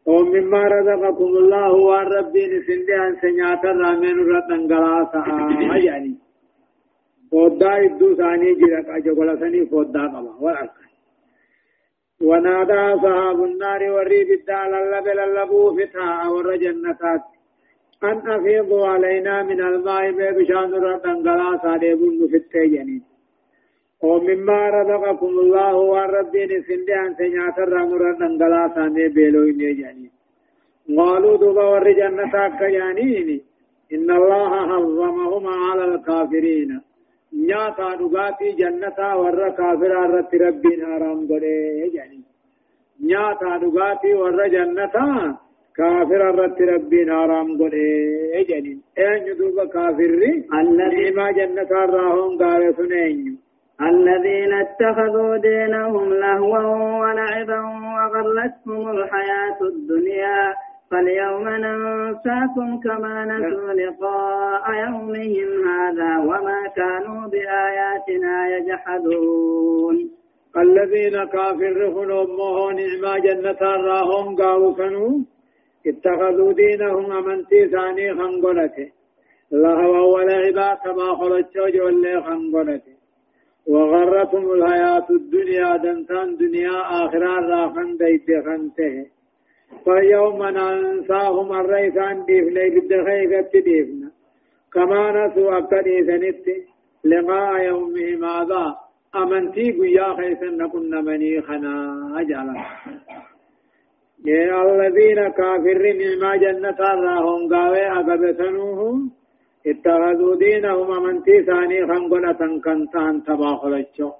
A: ومما رزقكم الله والربي نسندي أن سنيات الرامين رتن دلاسا يعني. فودا إدو ثاني جرق أجقل سني فودا قبا. والأكل ونادى أصحاب النار والريب الدال اللبل اللبو فتاة والرجنتات. أن أفيضوا علينا من الماء بشان رتنقلا صادبون في التيجنين. ومما رزقكم الله والربين سندي أن سنيات الرمر رتنقلا صادب بيلوين يجنين قالوا دوبا والرجنتات كيانين إن الله حرمهما على الكافرين. نياتا دغاتي جنتا ور كافر رت ربين حرام غدي جاني. نياتا دغاتي ور جنتا كافر رت ربين حرام غدي جاني. أين دوبا كافر الذي ما جنتا راهم قال سنين.
B: الذين اتخذوا دينهم لهوا ولعبا وغرتهم الحياة الدنيا. فاليوم ننساكم كما نسوا لقاء يومهم هذا وما كانوا بآياتنا يجحدون.
A: الذين كافرون أمه نعما جنة راهم قاوسنوا اتخذوا دينهم أمنتي ثاني خنقلته لهوا ولعبا كما خرجوا جولي خنقلته وغرتهم الحياة الدنيا دنتان دنيا آخرا راخن ديت خنته فيوم ننساهم الرئيسان ديفنا بالدخيقة ديفنا كما نسوا أكدي سنت لقاء يومهم هذا. أمنتي قيا خيسا كنا مني خنا أجعل الذين كافرين ما جنة راهم قاوي أقبتنوهم اتخذوا دينهم أمنتي ثاني خنقلة كنتان تباخلتشو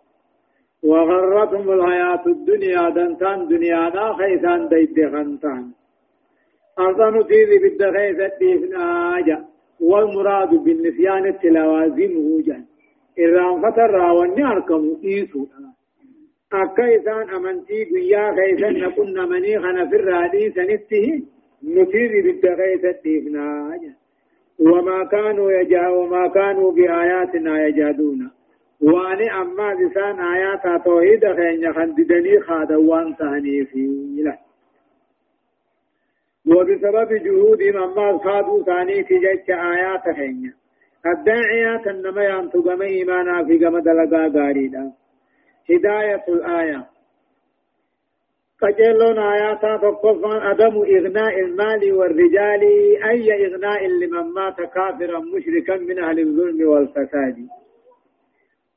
A: وغرتهم الحياة الدنيا دنتان دنيا نا خيسان ديد خنتان. أرضان تيذي بالدخيث الديفنا آجا. والمراد بالنسيان التلوازم وجان إرام فتر راواني أركم إيسو. أكا أمنتي قيا خيسان نكون مني خنا في الرادي سنته نتيذي بالدخيث الديفنا آجا. وما كانوا يجا وما كانوا بآياتنا يجادون. وأني أما بسان آيات توحيد خين خنددني خادوان ثاني في له وبسبب جهودهم أما خادوا ثاني في جيش آيات خين الداعيات انما ينتقم إيمانا في قمد لقا غاريدا هداية الآية. قجلون آيات فقفان عدم إغناء المال والرجال أي إغناء لمن مات كافرا مشركا من أهل الظلم والفساد.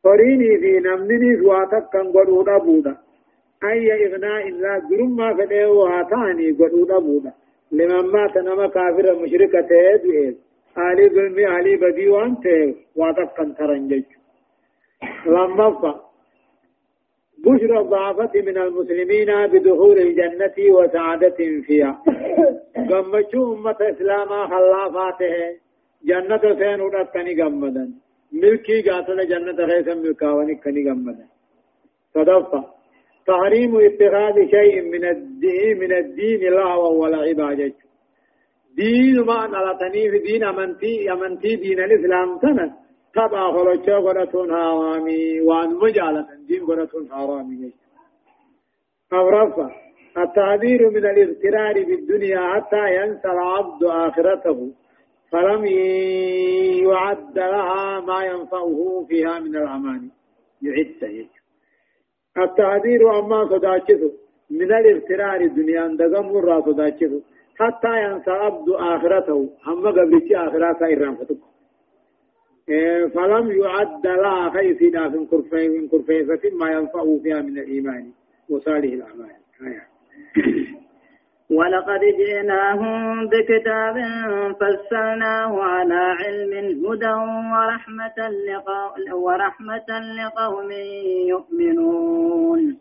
A: فريني في نمني سواتك كان قدودا بودا. أي إغناء الله قرم ما فده وهاتاني قدودا بودا. لمن مات نما كافر مشركة تهدئ آلي ظلم آلي بدي وان تهد واتك كان ترنجج. لما فا بشرى الضعفة من المسلمين بدخول الجنة وسعادة فيها. قمتشو أمة إسلاما خلافاته. جنة سين ودتني قمدا ملكي قاتل جنة غيثا ملكاوني كني غمدا صدفة. تحريم اتخاذ شيء من الدين من الدين لهوا ولا عبادة. دين ما نلتني في دين أمنتي أمنتي دين الإسلام سنة. تبع خلوشة قرأتون حرامي وان مجالة دين قرأتون حرامي. أو التعبير من الاغترار بالدنيا حتى ينسى العبد آخرته. فلم يعد لها ما ينفعه فيها من الأمان. يعد التعبير أما صداكته من الاغترار الدنيا دقم مرة صداكته حتى ينسى عبد آخرته. هم قبلتي آخرته إرام فتك إيه، فلم يعد لها خيسنا في كرفين كرفين ما ينفعه فيها من الإيمان وصالح الأعمال.
B: ولقد جئناهم بكتاب فسرناه على علم هدى ورحمة لقوم, ورحمة لقوم يؤمنون.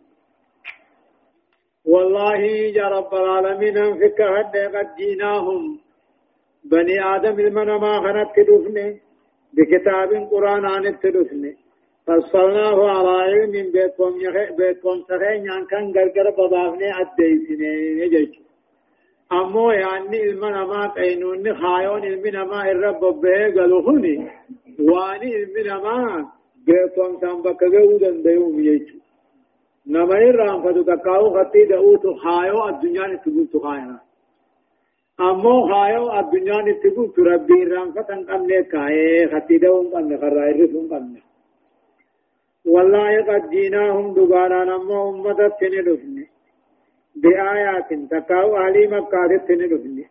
A: والله يا رب العالمين انفك هد قد جئناهم. بني آدم المنا ما خنت تدفن بكتاب قرآن عن تدفن فصلناه على علم بيتكم بيتكم سخين عن كان قرقر بضافني عديسني يجيش أمو يعني المنا ما قينون خايون المنا ما الرب به قالوا هني واني من ما بيكون سام بكغو دنديوم يجو. نما يرام فدو تكاو خطي دعوتو خايو الدنيا نتبوتو خاينا أمو خايو الدنيا نتبوتو ربي رام فتن قمني كاي خطي دعوم قمني خرائي رفون قمني والله قد جيناهم دبانا نمو أمتا تندفني بآيات تكاو أهلي مكة تندفني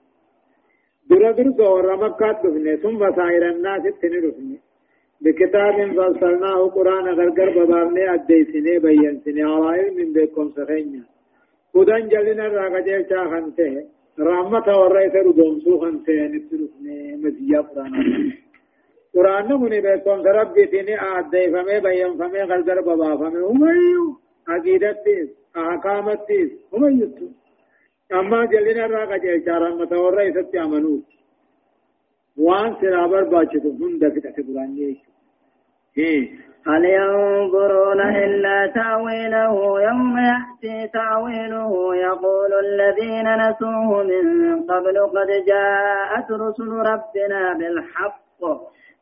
A: درا در دور مكة دفني ثم سائر الناس تندفني بكتاب فصلناه قرآن غرغر ببارني أديسني بيّنسني على علم بكم سخينيا قدن جلنا راقجل شاخنته رحمة ورئيس ردومسو خنته نترفني مزيا قرآن قرآن نموني بكم ربي تني آدي فمي بيّن فمي غرغر ببا فمي هميو عقيدتيس أحكامتيس هميو أما جلنا راقجل شاخنته ورئيس تأمنوه وان سرابر باچتو هند في تقران
B: هل ينظرون إلا تأويله يوم يأتي تأويله يقول الذين نسوه من قبل قد جاءت رسل ربنا بالحق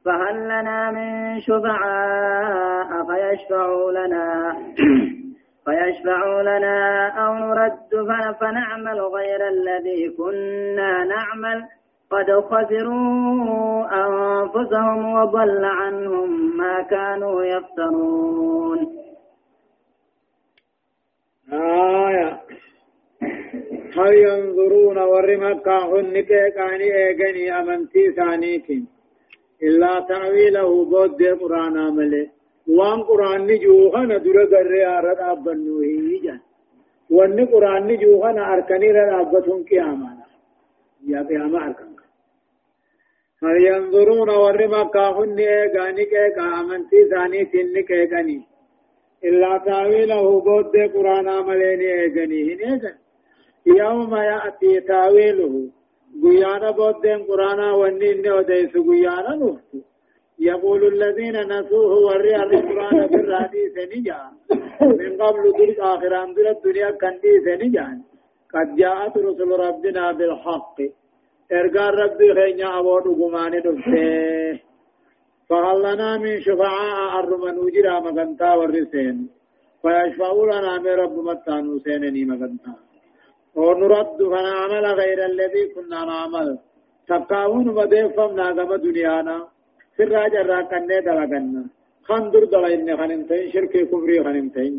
B: فهل لنا من شفعاء فيشفعوا لنا؟ فيشفعوا لنا أو نرد فنعمل غير الذي كنا نعمل. قد خسروا أنفسهم وضل عنهم ما كانوا يفترون.
A: آية. هل ينظرون ورمك هنك كأني ايغني أمنتي ثانيكين إلا تأويله بود قرآن ملي وان قرآن نجوهنا در در آرد أبنوه جان وان قرآن نجوهنا أركني رد أبتهم قيامانا. يا قياما أركن. هل ينظرون ورما كاهن ايغاني كيكا امنتي ثاني سن كيغني إلا تاويله بود قرآن عملين ايغني هن يوم يأتي تاويله قيانا بود قرآن ونين وديس قيانا نفتو يقول الذين نسوه ورئ القرآن في الرحديث نجا من قبل دل آخران دل الدنيا كنديس نجا قد جاءت رسل ربنا بالحق ارغان ربي خينيا ابو دغماني دفته فهل لنا من شفعاء ارمن وجرا مغنتا ورسين فيشفعوا لنا من رب متانو سينني مغنتا ونرد فنعمل غير الذي كنا نعمل تقاون بديفم ناغم دنيانا سر جرا كنه دلغنا خندر دلين خننتين شرك كفري خننتين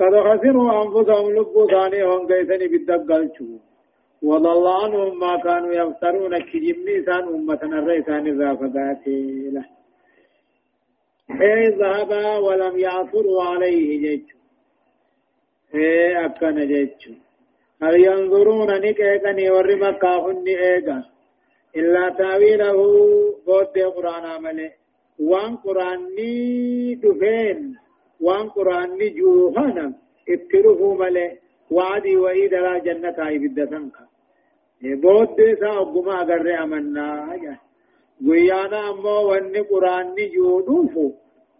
A: قد خسروا انفسهم لبوا ثاني هم كيسني بالدقل وضل عنهم ما كانوا يفترون كجمني سان أمة الرئيسان الرافقاتي له إيه ذهبا ولم يعثروا عليه جيش إيه أكن جيش هل ينظرون نكيكني ورمكا هني إيغا إلا تاويله بود قرآن عمله وان قرآني دفين. وان قرآني جوهنا اتره مله وعدي وإيد لا جنة عيبدة سنكا بود سا أقما أغر أمنا گویانا امو ونی قرآن جودوفو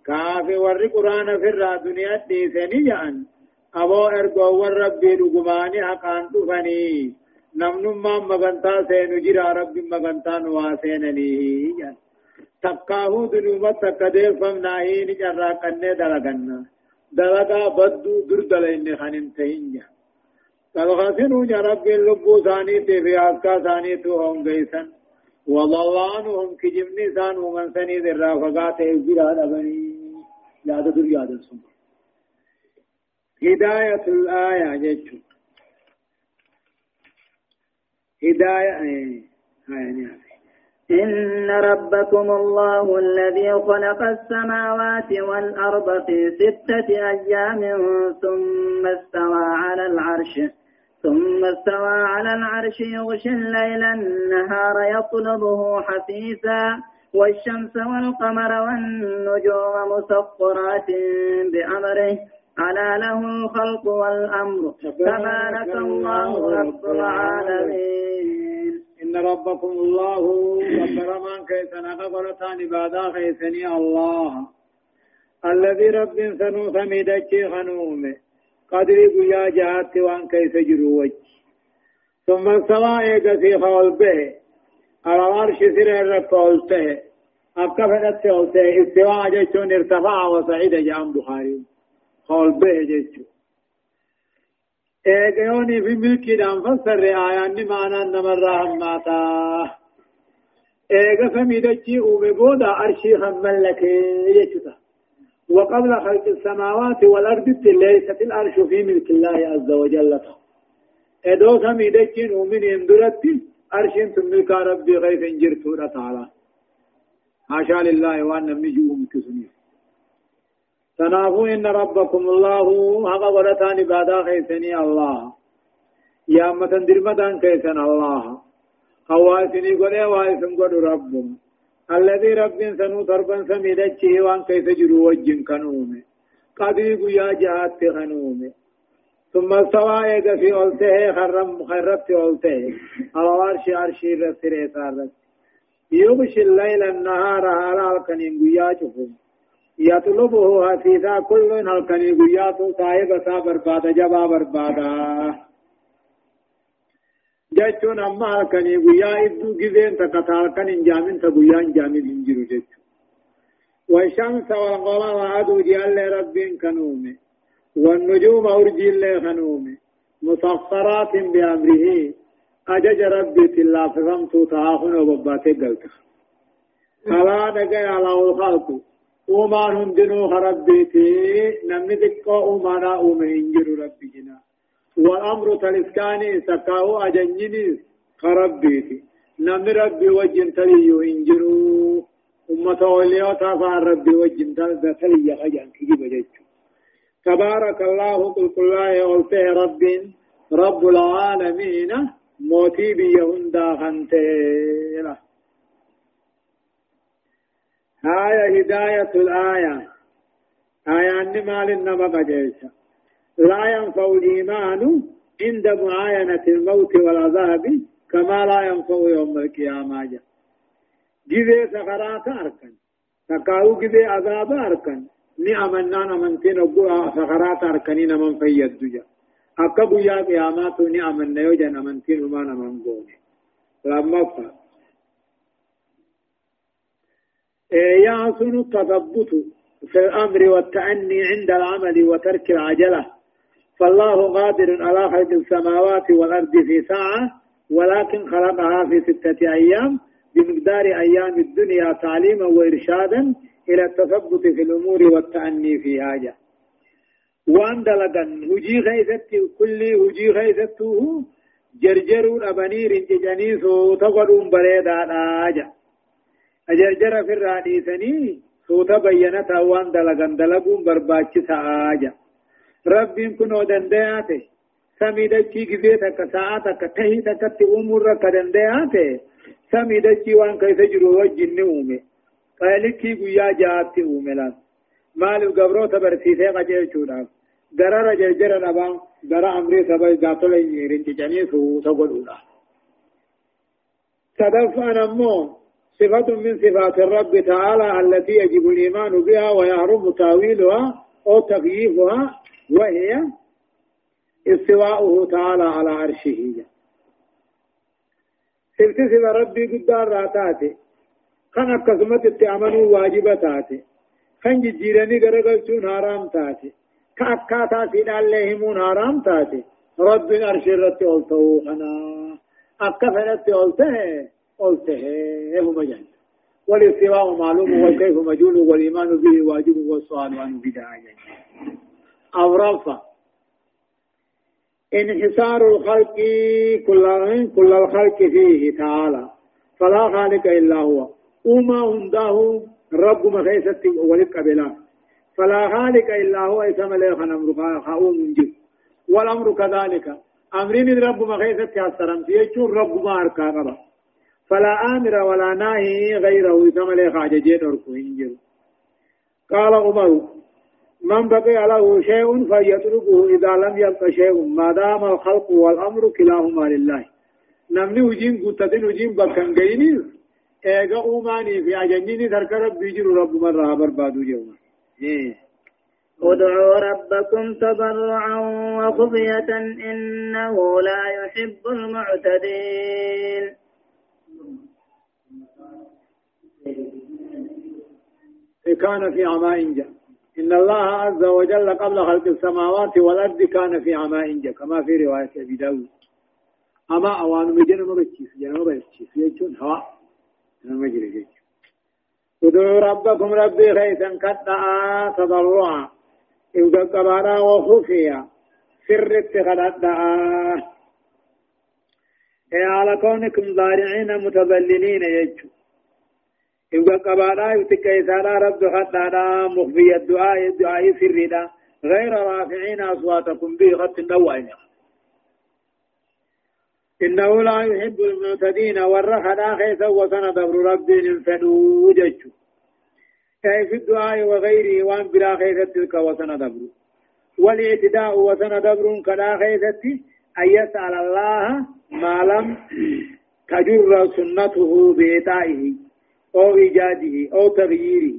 A: کافی ور قرآن فر را دنیا دیسنی جان ابو ارگو ور ربی رگمانی حقان دفنی نمنما مگنتا سینو جرا ربی مگنتا نوا سیننی جان تقاهو دنومت تقدیر فم ناهین جرا کننے دلگنا دلگا بدو در دلین خانن تهین جان فالغاسنون يا رب اللبو ثاني في آسكا ثاني تو هم غيسن وضلانهم كجمني ثان ومن سني ذر رافقات إبجرا لبني ياد در ياد سن. هداية الآية جيتشو هداية آية
B: إن ربكم الله الذي خلق السماوات والأرض في ستة أيام ثم استوى على العرش. ثم استوى على العرش يغشي الليل النهار يطلبه حثيثا والشمس والقمر والنجوم مسخرات بأمره. ألا له الخلق والأمر. تبارك الله رب العالمين.
A: إن ربكم الله وكرمان كيسنا قبرتان بعدا خيسني الله. الذي رب سنو ثميدك خنومه قدري قيا جهات وان كيف جروج ثم سوا ايغا في خول به. على عرش سر الرقولته أكفنت أولته استواء جيشون ارتفع وصعد جام بخاري. قول به جيشون ايقيوني في ملكي دام فسر آيان معنى نمر هماتا ايقا فميدتشي اومي بودا أرشي خمال لك يجتا وقبل خلق السماوات والأرض ليست الأرش في ملك الله عز وجل. ادو فميدتشي اومين اندرتي أرشين تملك ربي غيث انجرتو تعالى. حاشا لله وأن نمني جوهم كسني. تنافوا إن ربكم الله هذا ولتان بادا خيسني الله. يا متن درمدان كيسن الله. خواسني قل واسم قل ربهم. الذي رب سنو تربا سميدتشه وان كيس جرو وجن كنومه قديق يا جهات خنومه ثم استوى ايغا في اولته خرم خربت اولته على عرش عرشي رسره سارت يغشي الليل النهار على الكنين قيا شفهم يطلبه حثيثا كل هلكني قيا صاحب سا بربادا جبا بربادا. جچون اما هلكني قيا ادو گزين تکتا هلکن انجامن تا قيا انجامن انجرو جچ والشمس والقمر عدو جل رب كنومه والنجوم أرجي الله خنومه مسخرات بأمره أجج ربي تلا فغمت تاخن وبباتي قلت فلا نقي على الخلق وما هندنو ربيتي نمني دقا وما أومه انجر ربي جنا والأمر تلسكاني سكاو أجنجني خربيتي. نمني ربي وجن تليو انجرو أمة وليوتا فان ربي وجن تلي خجان تبارك الله قل قل الله رب رب العالمين موتي بيهندا خنتيلا هاي هداية الآية. آية النمال النما قجيسا لا ينفع الإيمان عند معاينة الموت والعذاب كما لا ينفع يوم القيامة. جذي سخرات أركن تقاو جذي عذاب أركن. نعمنا نمنتين سخرات أركنين من فيد دجا akka guyyaa qiyaamaatu ni amanna yoo jan amantiin humaan aman goone lammaffaa يحسن التثبت في الأمر والتأني عند العمل وترك العجلة. فالله قادر على خلق السماوات والأرض في ساعة ولكن خلقها في ستة أيام بمقدار أيام الدنيا تعليما وإرشادا إلى التثبت في الأمور والتأني في حاجة. وان دلغن هجي خيست كل هجي خيسته جرجرون أبنير جني سو تقدون بريدا آجا أجرجر في الراديسني سو تبينتا وان دلغن دلغون برباچ آجا ربين كنو دندياته سميدچي گزي تک ساعت تک تهي تک تی عمر کا دندياته سميدچي وان كيف جرو وجن اومه قالكي گویا جاتی اومه لأن مال قبرو تبرسيسه قجل چوداف درر جرجر نبا در امری سبا ذاتو لئی رنچ جنی سو تقولولا صدف نمو صفة من صفات الرب تعالى التي يجب الإيمان بها ويحرم تاويلها أو تكييفها وهي استواؤه تعالى على عرشه. سبا ربي قدار راتاتي. خان أكسمت التعمنوا واجبتاتي خان جيراني غرقل حرام تاتي كأكاتا سيدا اللهم حرام تاتي رب الأرش الرت أولته خنا. أكفرت أولته أولته هو مجال والاستواء معلوم والكيف مجهول والإيمان به واجب والسؤال عنه بداية. أو رفع انحصار الخلق كل كل الخلق فيه تعالى فلا خالق إلا هو. وما عنده رب مخيسة ولد قبلان فلا خالق إلا هو إسم له خنم خاوم منجب والأمر كذلك. أمر من رب مخيثة ياسرم يجور رب ما أركا قبا فلا آمر ولا ناهي غيره إسم له خاججين أركو قال عمر من بقي له شيء فيتركه إذا لم يبق شيء. ما دام الخلق والأمر كلاهما لله. نمني وجين قتتين وجين بكن قيني. ايغا أوماني في عجنيني ترك رب يجر رب مرة بربادو جوما
B: ادعوا ربكم تضرعا وخفية إنه لا يحب المعتدين.
A: كان في عماء جا. إن الله عز وجل قبل خلق السماوات والأرض كان في عماء جا كما في رواية أبي داود. أما أوان مجن مرتشيس جن مرتشيس يجون هواء مجري جيش ادعوا ربكم ربي خيثا كدعا تضرعا. إذا قبانا وخفيا سر إيه على كونكم ضارعين متذللين يجو إذا قبانا يتكى إسانا رب خطانا مخفي الدعاء الدعاء سرنا غير رافعين أصواتكم به خط النوائن إنه لا يحب المعتدين والرخنا خيسا وسندبر ربي الفنو ججو أي في الدعاء وغيره وان بلا خيسا تلك وسندبر والاعتداء وسندبر كلا خيسا أن يسأل الله ما لم تجر سنته بإيطائه أو إيجاده أو تغييره.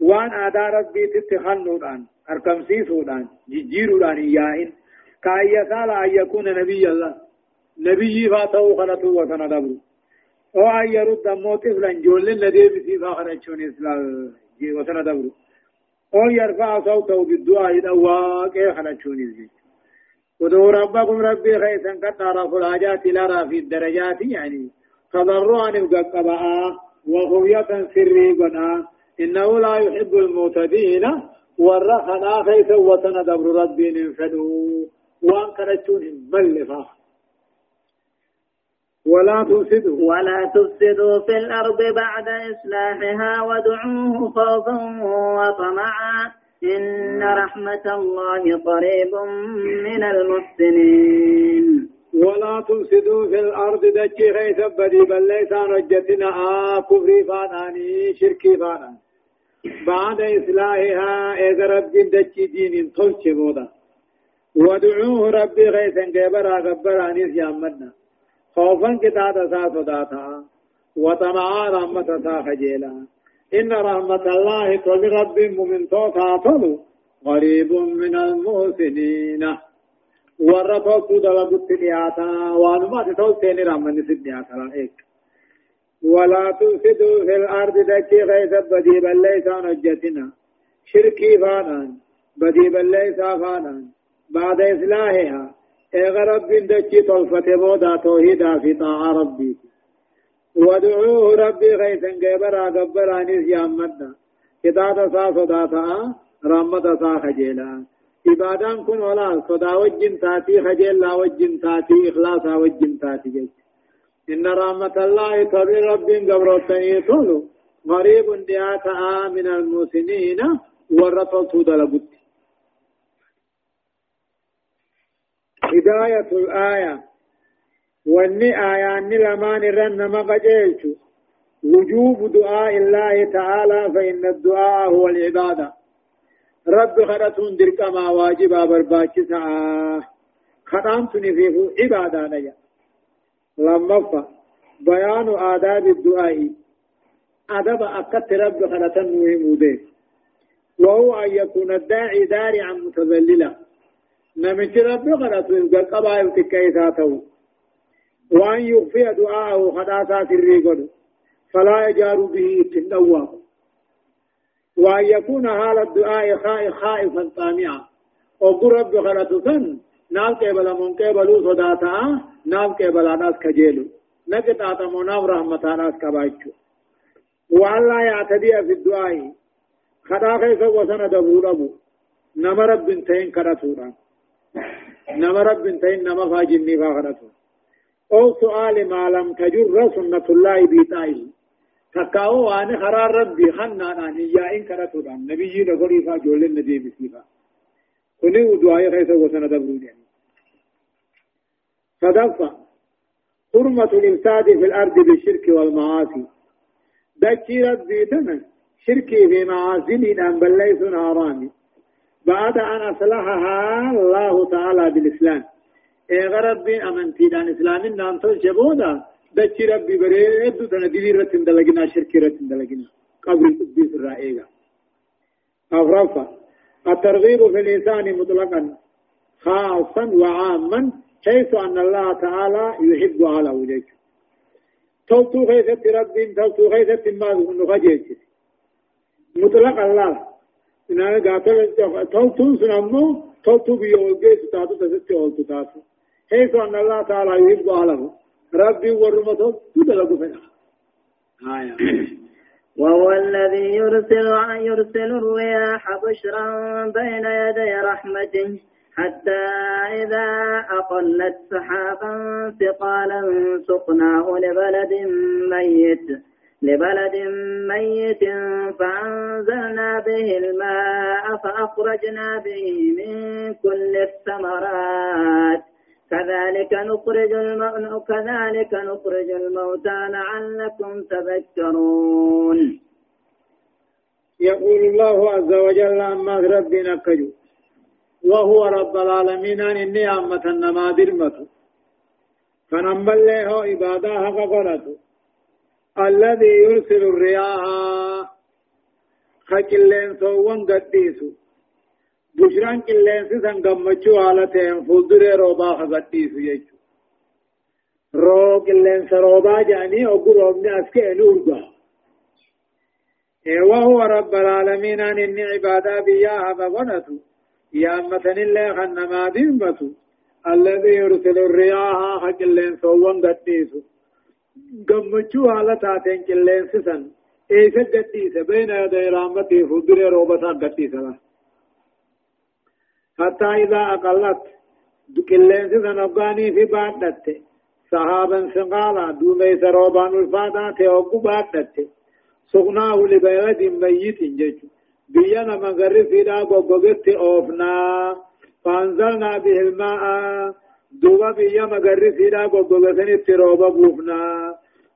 A: وان آداء ربي تتخنودان أركم سيسودان ججيرودان إياهن. كأن يسأل أن يكون نبي الله. نبي فاتو خلطه وسندبر أو أن يرد موت طفلا جول الذي بسي فاخرجون إسلام وسندبر أو يرفع صوته بالدعاء الأواق خلطون إسلام. ودعوا ربكم ربي خيسا قد تعرفوا الحاجات لرا في الدرجات يعني تضرعا وقبعا وخوية سري قنا إنه لا يحب المعتدين. ورخنا خيسا وسندبر ربي ننفدوا وان كرتون ملفا ولا تفسدوا.
B: ولا تفسدوا في الأرض بعد إصلاحها ودعوه خوفا وطمعا. إن رحمة الله قريب من المحسنين.
A: ولا تفسدوا في الأرض. دجي غيث بدي بل ليس رجتنا آه كفري فاناني شركي فانان بعد إصلاحها إذا رب دجي دين تلش بودا. ودعوه ربي غيثا قبرا قبراني سيامنا خوفا كتاتا ساسداتا وطمعا رحمة سا إن رحمة الله كل رب من توتا تلو قريب من المحسنين. ورطو كودلا بطلياتا وانما تتوسين رحمة سدياتا لأيك ولا تفسدوا في الأرض دكي غيث بدي بل ليس نجتنا. شركي فانان بدي بل ليس فانان. بعد إصلاحها إغرب دكي طلفة بودا توحيدا في طاعة ربي. ودعوه ربي غيثا قبرا قبرا نس يامدنا كتاتا سا صداتا رحمة سا خجيلا عبادان كن ولا صدا وجن تاتي خجيل لا وجن تاتي إخلاصا وجن تاتي. إن رحمة الله تبي رب قبرتني طولو غريب دياتا من المسنين ورطل دلبت هداية الآية. واني آيان لمان رن مقجيلش وجوب دعاء الله تعالى فإن الدعاء هو العبادة. رب خرطون درك ما واجب برباك سعاه خطامتني فيه عبادة نيا لما بيان آداب الدعاء أدب أكت رب خرطن مهم وهو أن يكون الداعي دارعا متذللا نمت رب خرطون قبائل تكيساته وأن يخفي دعاءه خداسات الريقل فلا يجار به التنوى وأن يكون حال الدعاء خائفا طامعا وقل رب خلطسا نام قبل من قبلوا صداتا نام قبل ناس كجيلو. نقطع تمنام رحمة ناس كبايشو وأن لا يعتدي في الدعاء. خدا خيسا وسن دبور أبو نما رب انتين كرتورا نما رب انتين نما فاجني فاخرتورا أو سؤال ما لم تجر سنة الله بيتائه تكاو وان خرار ربي خنا نان يا إن كرتو دان نبي نقولي فا جول النبي بسيفا كني ودعاء خيسا وسنة دبرون يعني صدفة حرمة الإمساد في الأرض بالشرك والمعاصي دكي ربي تمن شركي في معاصي أن بل ليس حرامي بعد أن أصلحها الله تعالى بالإسلام ايغا ربي امنتي دان اسلام نام تو جبودا دچي ربي بريد تن دي رتن دلگنا شرك رتن دلگنا قبر قديس رائيغا أغرفة الترغيب في الإنسان مطلقا خاصا وعاما حيث أن الله تعالى يحب على وجهك توتو خيثة رب توتو خيثة ما نخجيك مطلق الله إن أنا قاتل توتون سنمو توتو بيوجي ستاتو تسيتي أولتو تاسو. حيث أن الله تعالى يحب أهله ربي ورمته تدلقوا فيها
B: آية. وهو الذي يرسل يرسل الرياح بشرا بين يدي رحمته حتى إذا أقلت سحابا ثقالا سقناه لبلد ميت لبلد ميت فأنزلنا به الماء فأخرجنا به من كل الثمرات. كذلك نخرج. كذلك نخرج الموتى لعلكم تذكرون.
A: يقول الله عز وجل أما ربنا كجو. وهو رب العالمين إني أمة النما درمته فنمبل له عبادة حق الذي يرسل الرياح. خكلين سوون قديسو. بشران كلين سن غمچو حالتين فولدر روبا خديسو يجو رو كلين سروبا جاني اوغو روبني اسكي نورغا وهو رب العالمين ان عبادا بياها فغنتو يا أمتن الله خنما دمتو الذي يرسل الرياح حق اللين سوون قديسو gammachuu haala taateen qilleensi san eessa gadhiise? Beena yaday raammatii fuulduree roobataa gadhiisala hattaa idaa aqallat qilleensi san hoggaanii fi baadhatte sahaaban siqaala duumeysa roobaan ulfaataa ta'e hoggu baadhatte suqnaahu libayladin mayyitin jechu biyya nama garri fiidhaa goggogetti oofnaa faanzalnaa bihilmaa'a دوبا بيا مغري سيدا غوغو سنيت روبا بوفنا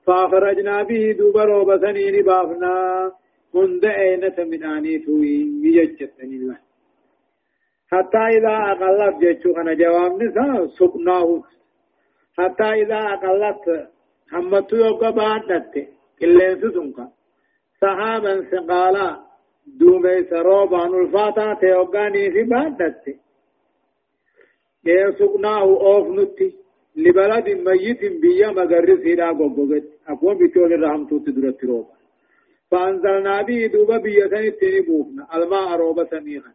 A: فاخرجنا به دوبا روبا سنيني بافنا هند اين تمناني توي يجتن الله حتى إذا أقلت جيتشو أنا جواب نسا سقناه حتى إذا أقلت همتو يوكا بانت كلين سسنكا صحابا سقالا دومي سروبا نلفاتا تيوغاني في بانت سقناه أوف نتي لبلد ميت بيا مغرس هنا غوغوغت أقوم بتول الرحمة تدرت روبا فأنزلنا به دوبا بيا سنتني بوفنا الماء روبا سميخا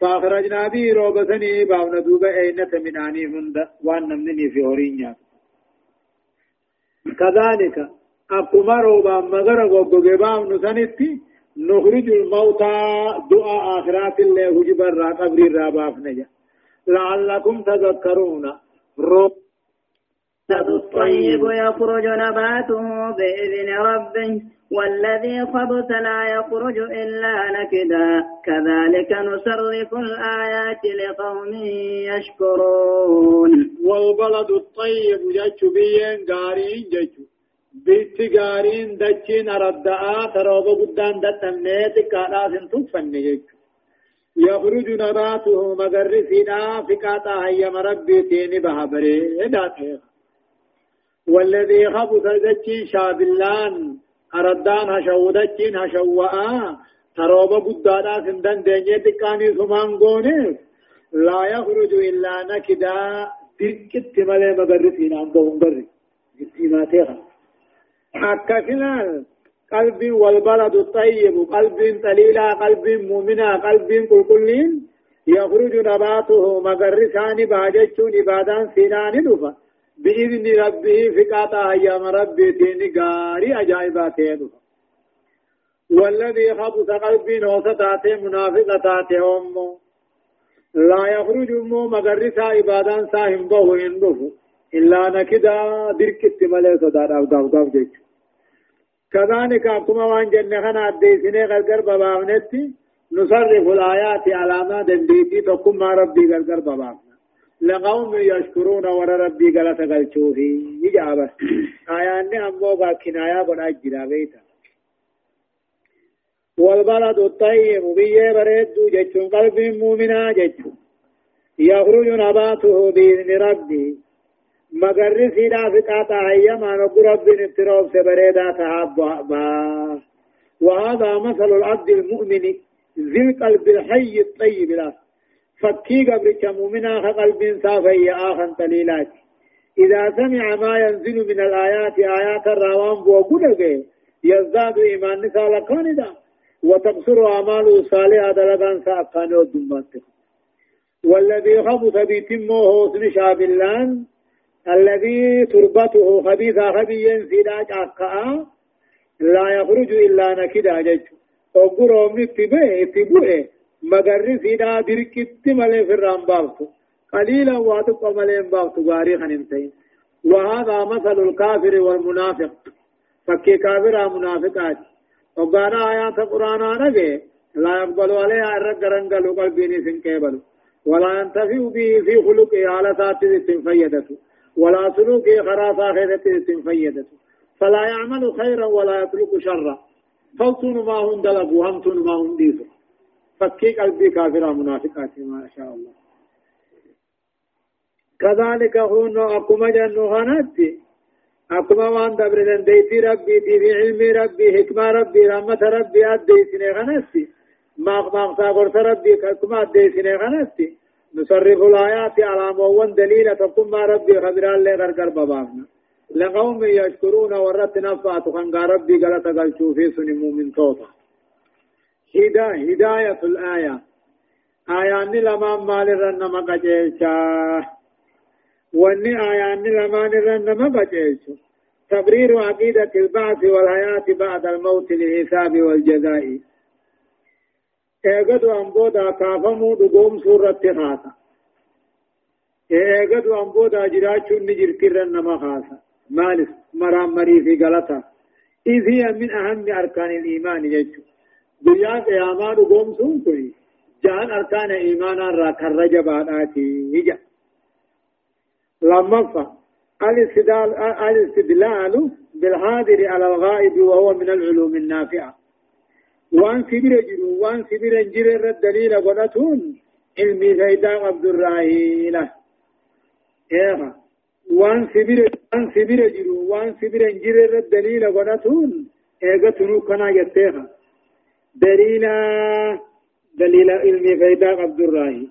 A: فأخرجنا به روبا سني باونا دوبا أينة هند وان نمني في هورينيا كذلك أقوم روبا مغر غوغوغ باونا سنتي نخرج الموتى دعاء آخرات الله هجبر را قبر را لعلكم تذكرون رب
B: الطيب يخرج نباته بإذن ربه والذي خبث لا يخرج إلا نكدا. كذلك نصرف الآيات لقوم يشكرون.
A: والبلد الطيب جج بيين قارين جج بيت قارين دجين ردعا تروب قدان دتنيت كالآسن تفن جج يخرج نباته مغرسنا فقاطا هيا ربي تيني بهبري داتيخ والذي خبث دجين شابلان أردان هشودتين هشواء تروبا قدادا سندن دنيا تكاني سمان قونيس. لا يخرج إلا نكدا تركت ملي مغرسين عندهم بري. جسيماتيها أكفنال قلب والبلد الطيب قلب طليلا قلب مؤمنا قلب كل كلين يخرج نباته مغرسان باجتشون عبادان سينان دفا بإذن ربه فقاطا أيام ربي تيني غاري أجائبات دفا والذي خبث قلب نوستات منافقتات أمه لا يخرج مو مغرسا عبادان ساهم به إن إلا نكدا دركت ملك صدار أو داو داو جيش كذلك أكما وان جنة خنا أديسني غرغر ببابنتي نصرف الآيات على ما دنديتي تقوم ربي غرغر ببابنا لقوم يشكرون ور ربي غلط غلچوفي إجابة. آيان أمو باكين آيا بنا جرا بيتا والبلد الطيب بيه بريد جتشون قلب مؤمنا جتشون يخرج نباته بإذن ربي مگر سیدا فقاتا هيما نقول رب نتروب سبريدا تهابا وهذا مثل العبد المؤمن ذي القلب الحي الطيب لا. فكي قبل مؤمنا قلب صافي آخا تليلات. إذا سمع ما ينزل من الآيات آيات الروان بوقودك يزداد إيمان نسال كوندا وتقصر أعماله الصالحة دلقان سأقاني والدمات والذي خبث بيتمه حسن شابلان الذي تربته خبيثا خبيا سيداج أقاء لا يخرج إلا نكدا جج. وقروا من اتبه اتبه مغر سيدا دركت ملي في الرامبابتو قليلا واتق ملي بابتو غاري خنمتين وهذا مثل الكافر والمنافق فكي كافر منافقات وقانا آيات القرآن نبي لا يقبل عليها الرق رنقل قلبيني سنكيبل ولا ينتفع به في خلقه على ذات فيدته ولا سلوكه خرافة خيرة فيدته فلا يعمل خيرا ولا يترك شرا فوتون ما هم دلقوا همتون ما هم ديسوا فكي قلبي كافر منافقات ما شاء الله. كذلك هون أقوم جنو هناتي أكما وان دبر دنديتي ربي تي في علم ربي حكمة ربي رحمة ربي أدي سنة ماق ماق ساقرت ربي كما أدي سنة غنسي نصرف الآيات على موان دليل تقوم ما ربي خبران لي غرقر ببابنا. لقوم يشكرون ورت نفات خنقا ربي قلت قلتو في سن مؤمن توتا هدا هداية الآية آيان لما مال رن مقجيشا واني آيان لما رن مقجيشا تبرير عقيدة البعث والحياة بعد الموت للحساب والجزاء ايغدو امبودا كافمو دقوم سورة خاصة ايغدو امبودا جراچو نجرتر نما خاصة مالس مرام مري في غلطة إذ هي من أهم أركان الإيمان يجو دنيا قياما دقوم سون جان أركان إيمانا را كرج بعداتي هجا لما فا الاستدلال بالحاضر على الغائب وهو من العلوم النافعة وان سبير جرو وان سبير جرر الدليل قدتون علمي فيدا عبد الراهيلة إيه وان سبير وان سبير جرو وان سبير جرر الدليل قدتون إيه تنو كنا يتيها دليل دليل علمي فيدا عبد الراهي